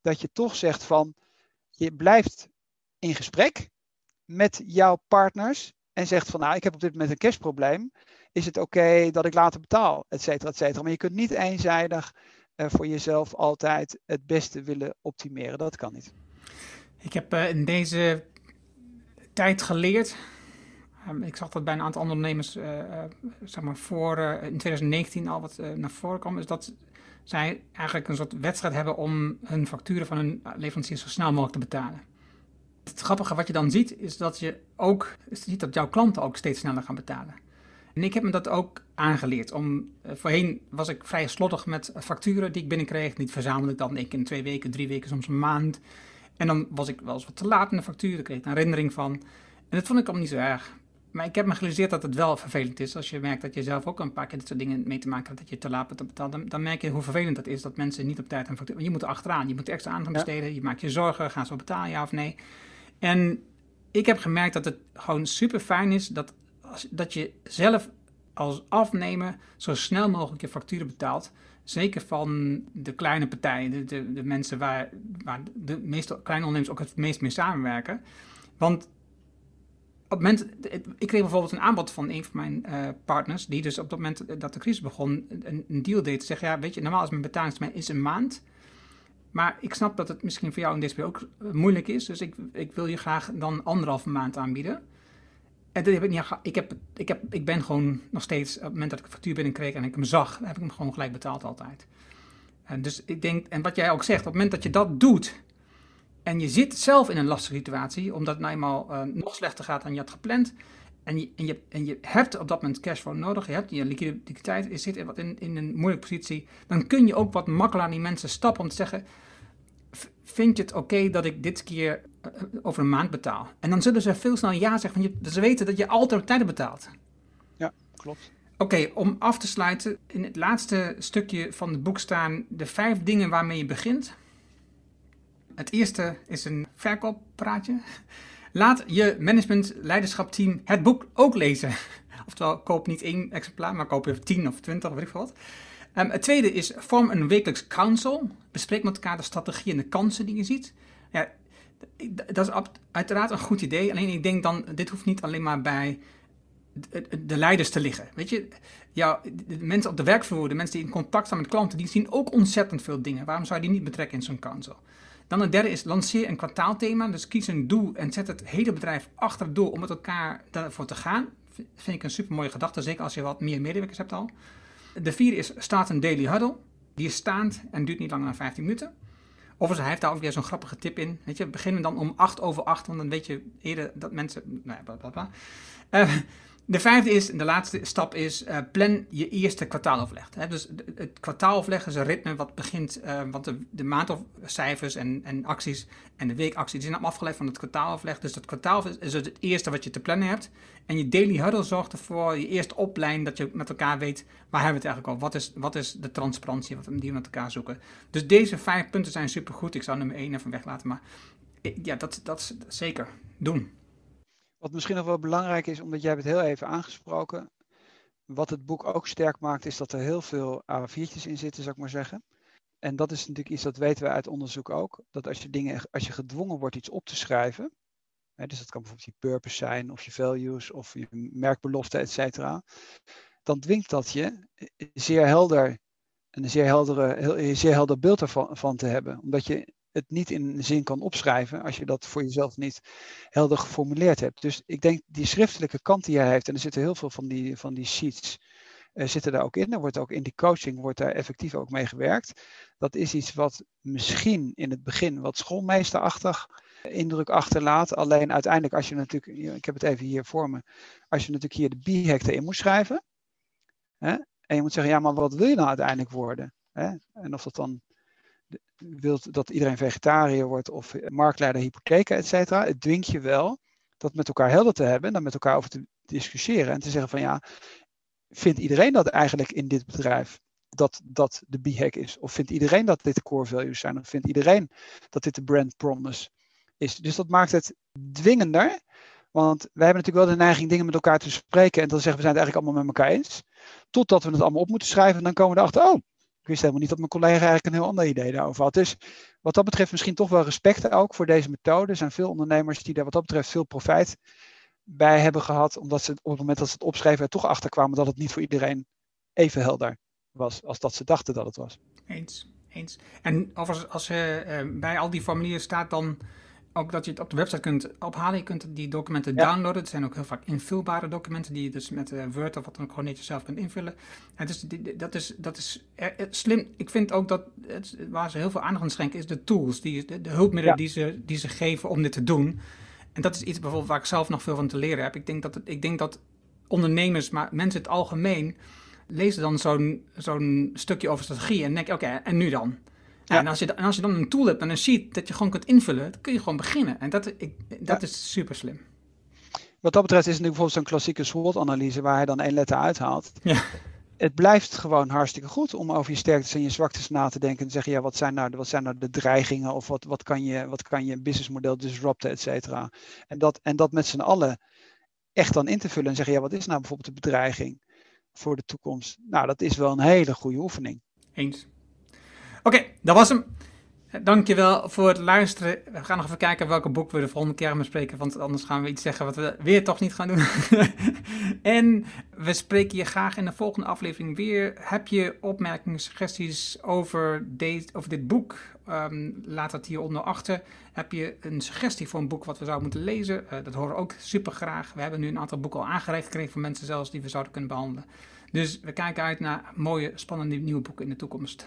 dat je toch zegt van, je blijft in gesprek met jouw partners en zegt van, nou, ik heb op dit moment een cashprobleem. Is het oké dat ik later betaal, et cetera, et cetera. Maar je kunt niet eenzijdig uh, voor jezelf altijd het beste willen optimeren. Dat kan niet. Ik heb uh, in deze tijd geleerd. Ehm, ik zag dat bij een aantal ondernemers, uh, zeg maar voor in 2019 al wat naar voren kwam, is dat zij eigenlijk een soort wedstrijd hebben om hun facturen van hun leveranciers zo snel mogelijk te betalen. Het grappige wat je dan ziet, is dat je ook ziet dat jouw klanten ook steeds sneller gaan betalen. En ik heb me dat ook aangeleerd. Om, voorheen was ik vrij slottig met facturen die ik binnenkreeg. Niet verzamelde ik dan keer in twee weken, drie weken, soms een maand. En dan was ik wel eens wat te laat in de factuur, daar kreeg ik een herinnering van. En dat vond ik allemaal niet zo erg. Maar ik heb me gerealiseerd dat het wel vervelend is. Als je merkt dat je zelf ook een paar keer dit soort dingen mee te maken hebt, dat je te laat bent betaald, dan, dan merk je hoe vervelend dat is dat mensen niet op tijd een factuur. Je moet er achteraan, je moet er extra aandacht besteden, je maakt je zorgen, gaan ze betalen, ja of nee. En ik heb gemerkt dat het gewoon super fijn is dat, als, dat je zelf als afnemer zo snel mogelijk je facturen betaalt. Zeker van de kleine partijen, de, de, de mensen waar, waar de meeste kleine ondernemers ook het meest mee samenwerken. Want op moment, ik kreeg bijvoorbeeld een aanbod van een van mijn uh, partners, die dus op het moment dat de crisis begon, een, een deal deed. Zeg ja, weet je, normaal is mijn betalingstermijn is een maand. Maar ik snap dat het misschien voor jou in deze periode ook eh, moeilijk is. Dus ik, ik wil je graag dan anderhalve maand aanbieden. En dat heb ik niet. Ik, heb, ik, heb, ik ben gewoon nog steeds, op het moment dat ik een factuur binnenkreeg en ik hem zag, heb ik hem gewoon gelijk betaald altijd. En dus ik denk, en wat jij ook zegt, op het moment dat je dat doet, en je zit zelf in een lastige situatie, omdat het nou eenmaal uh, nog slechter gaat dan je had gepland, en je, en, je, en je hebt op dat moment cashflow nodig, je hebt je liquiditeit, je zit in, wat in, in een moeilijke positie, dan kun je ook wat makkelijker aan die mensen stappen om te zeggen, vind je het oké dat ik dit keer eh, over een maand betaal? En dan zullen ze veel sneller ja zeggen, want je, ze weten dat je altijd op tijd betaalt. Ja, klopt. Oké, om af te sluiten, in het laatste stukje van het boek staan de vijf dingen waarmee je begint. Het eerste is een verkooppraatje. Laat je management leiderschap het boek ook lezen. *laughs* Oftewel, koop niet één exemplaar, maar koop er tien of twintig of weet ik wat. Um, het tweede is, vorm een wekelijks council. Bespreek met elkaar de strategie en de kansen die je ziet. Ja, dat is uiteraard een goed idee. Alleen ik denk dan, dit hoeft niet alleen maar bij de leiders te liggen. Weet je, ja, de mensen op de werkvloer, de mensen die in contact staan met klanten, die zien ook ontzettend veel dingen. Waarom zou je die niet betrekken in zo'n council? Dan het derde is, lanceer een kwartaalthema. Dus kies een doel en zet het hele bedrijf achter het doel om met elkaar daarvoor te gaan. Vind ik een super mooie gedachte, zeker als je wat meer medewerkers hebt al. De vierde is, staat een daily huddle. Die is staand en duurt niet langer dan 15 minuten. Overigens, hij heeft daar ook weer zo'n grappige tip in. Weet je, beginnen dan om 8 over 8, want dan weet je eerder dat mensen. Nou ja, bla. Uh, de vijfde is, de laatste stap is, uh, plan je eerste kwartaaloverleg. Hè? Dus het kwartaaloverleg is een ritme wat begint, uh, want de, de maandcijfers en, en acties en de weekacties zijn allemaal afgeleid van het kwartaaloverleg. Dus het kwartaal is het eerste wat je te plannen hebt. En je daily huddle zorgt ervoor, je eerste opleiding, dat je met elkaar weet, waar hebben we het eigenlijk over? Wat is, wat is de transparantie wat, die we met elkaar zoeken? Dus deze vijf punten zijn supergoed. Ik zou nummer één even weglaten, maar ja, dat, dat, dat zeker doen. Wat misschien nog wel belangrijk is, omdat jij het heel even aangesproken. Wat het boek ook sterk maakt, is dat er heel veel A4'tjes in zitten, zou ik maar zeggen. En dat is natuurlijk iets dat weten we uit onderzoek ook. Dat als je dingen, als je gedwongen wordt iets op te schrijven. Hè, dus dat kan bijvoorbeeld je purpose zijn, of je values, of je merkbelofte, et cetera. Dan dwingt dat je zeer helder, een zeer, heldere, heel, zeer helder beeld ervan van te hebben. Omdat je het niet in een zin kan opschrijven als je dat voor jezelf niet helder geformuleerd hebt. Dus ik denk die schriftelijke kant die hij heeft, en er zitten heel veel van die, van die sheets, uh, zitten daar ook in. Er wordt ook in die coaching wordt daar effectief ook mee gewerkt. Dat is iets wat misschien in het begin wat schoolmeesterachtig indruk achterlaat. Alleen uiteindelijk als je natuurlijk, ik heb het even hier voor me, als je natuurlijk hier de b-hack erin moet schrijven. Hè, en je moet zeggen, ja, maar wat wil je nou uiteindelijk worden? Hè? En of dat dan wilt dat iedereen vegetariër wordt of marktleider hypotheken, et cetera. Het dwingt je wel dat met elkaar helder te hebben en met elkaar over te discussiëren en te zeggen van ja, vindt iedereen dat eigenlijk in dit bedrijf dat dat de B-hack is? Of vindt iedereen dat dit de core values zijn? Of vindt iedereen dat dit de brand promise is? Dus dat maakt het dwingender. Want wij hebben natuurlijk wel de neiging dingen met elkaar te spreken en dan zeggen we zijn het eigenlijk allemaal met elkaar eens. Totdat we het allemaal op moeten schrijven en dan komen we erachter, oh, ik wist helemaal niet dat mijn collega eigenlijk een heel ander idee daarover had. Dus wat dat betreft misschien toch wel respect ook voor deze methode. Er zijn veel ondernemers die daar wat dat betreft veel profijt bij hebben gehad. Omdat ze op het moment dat ze het opschreven er toch achter kwamen dat het niet voor iedereen even helder was als dat ze dachten dat het was. Eens, eens. En als, als uh, bij al die formulieren staat dan ook dat je het op de website kunt ophalen. Je kunt die documenten Ja. downloaden. Het zijn ook heel vaak invulbare documenten die je dus met eh, Word of wat dan ook gewoon netjes zelf kunt invullen. Het is, die- dat is, dat is eh, eh, slim. Ik vind ook dat het, waar ze heel veel aandacht aan schenken is de tools, die, de, de hulpmiddelen Ja. die, ze, die ze geven om dit te doen. En dat is iets bijvoorbeeld waar ik zelf nog veel van te leren heb. Ik denk dat, het, ik denk dat ondernemers, maar mensen in het algemeen, lezen dan zo'n zo'n stukje over strategie en denken, oké, en nu dan? Ja, en, als je, en als je dan een tool hebt en een sheet dat je gewoon kunt invullen, dan kun je gewoon beginnen. En dat, ik, dat Ja. is super slim. Wat dat betreft is het natuurlijk bijvoorbeeld zo'n klassieke SWOT-analyse waar hij dan één letter uithaalt. Ja. Het blijft gewoon hartstikke goed om over je sterktes en je zwaktes na te denken. En te zeggen, ja, wat zijn nou, de- wat zijn nou de dreigingen of wat, wat, kan je, wat kan je businessmodel disrupten, et cetera. En dat, en dat met z'n allen echt dan in te vullen en zeggen, ja, wat is nou bijvoorbeeld de bedreiging voor de toekomst? Nou, dat is wel een hele goede oefening. Eens. Oké, dat was hem. Dankjewel voor het luisteren. We gaan nog even kijken welke boek we de volgende keer gaan bespreken. Want anders gaan we iets zeggen wat we weer toch niet gaan doen. *laughs* en we spreken je graag in de volgende aflevering weer. Heb je opmerkingen, suggesties over, deze, over dit boek? Ehm, laat dat hieronder achter. Heb je een suggestie voor een boek wat we zouden moeten lezen? Eh, dat horen we ook super graag. We hebben nu een aantal boeken al aangereikt gekregen van mensen zelfs die we zouden kunnen behandelen. Dus we kijken uit naar mooie, spannende nieuwe boeken in de toekomst.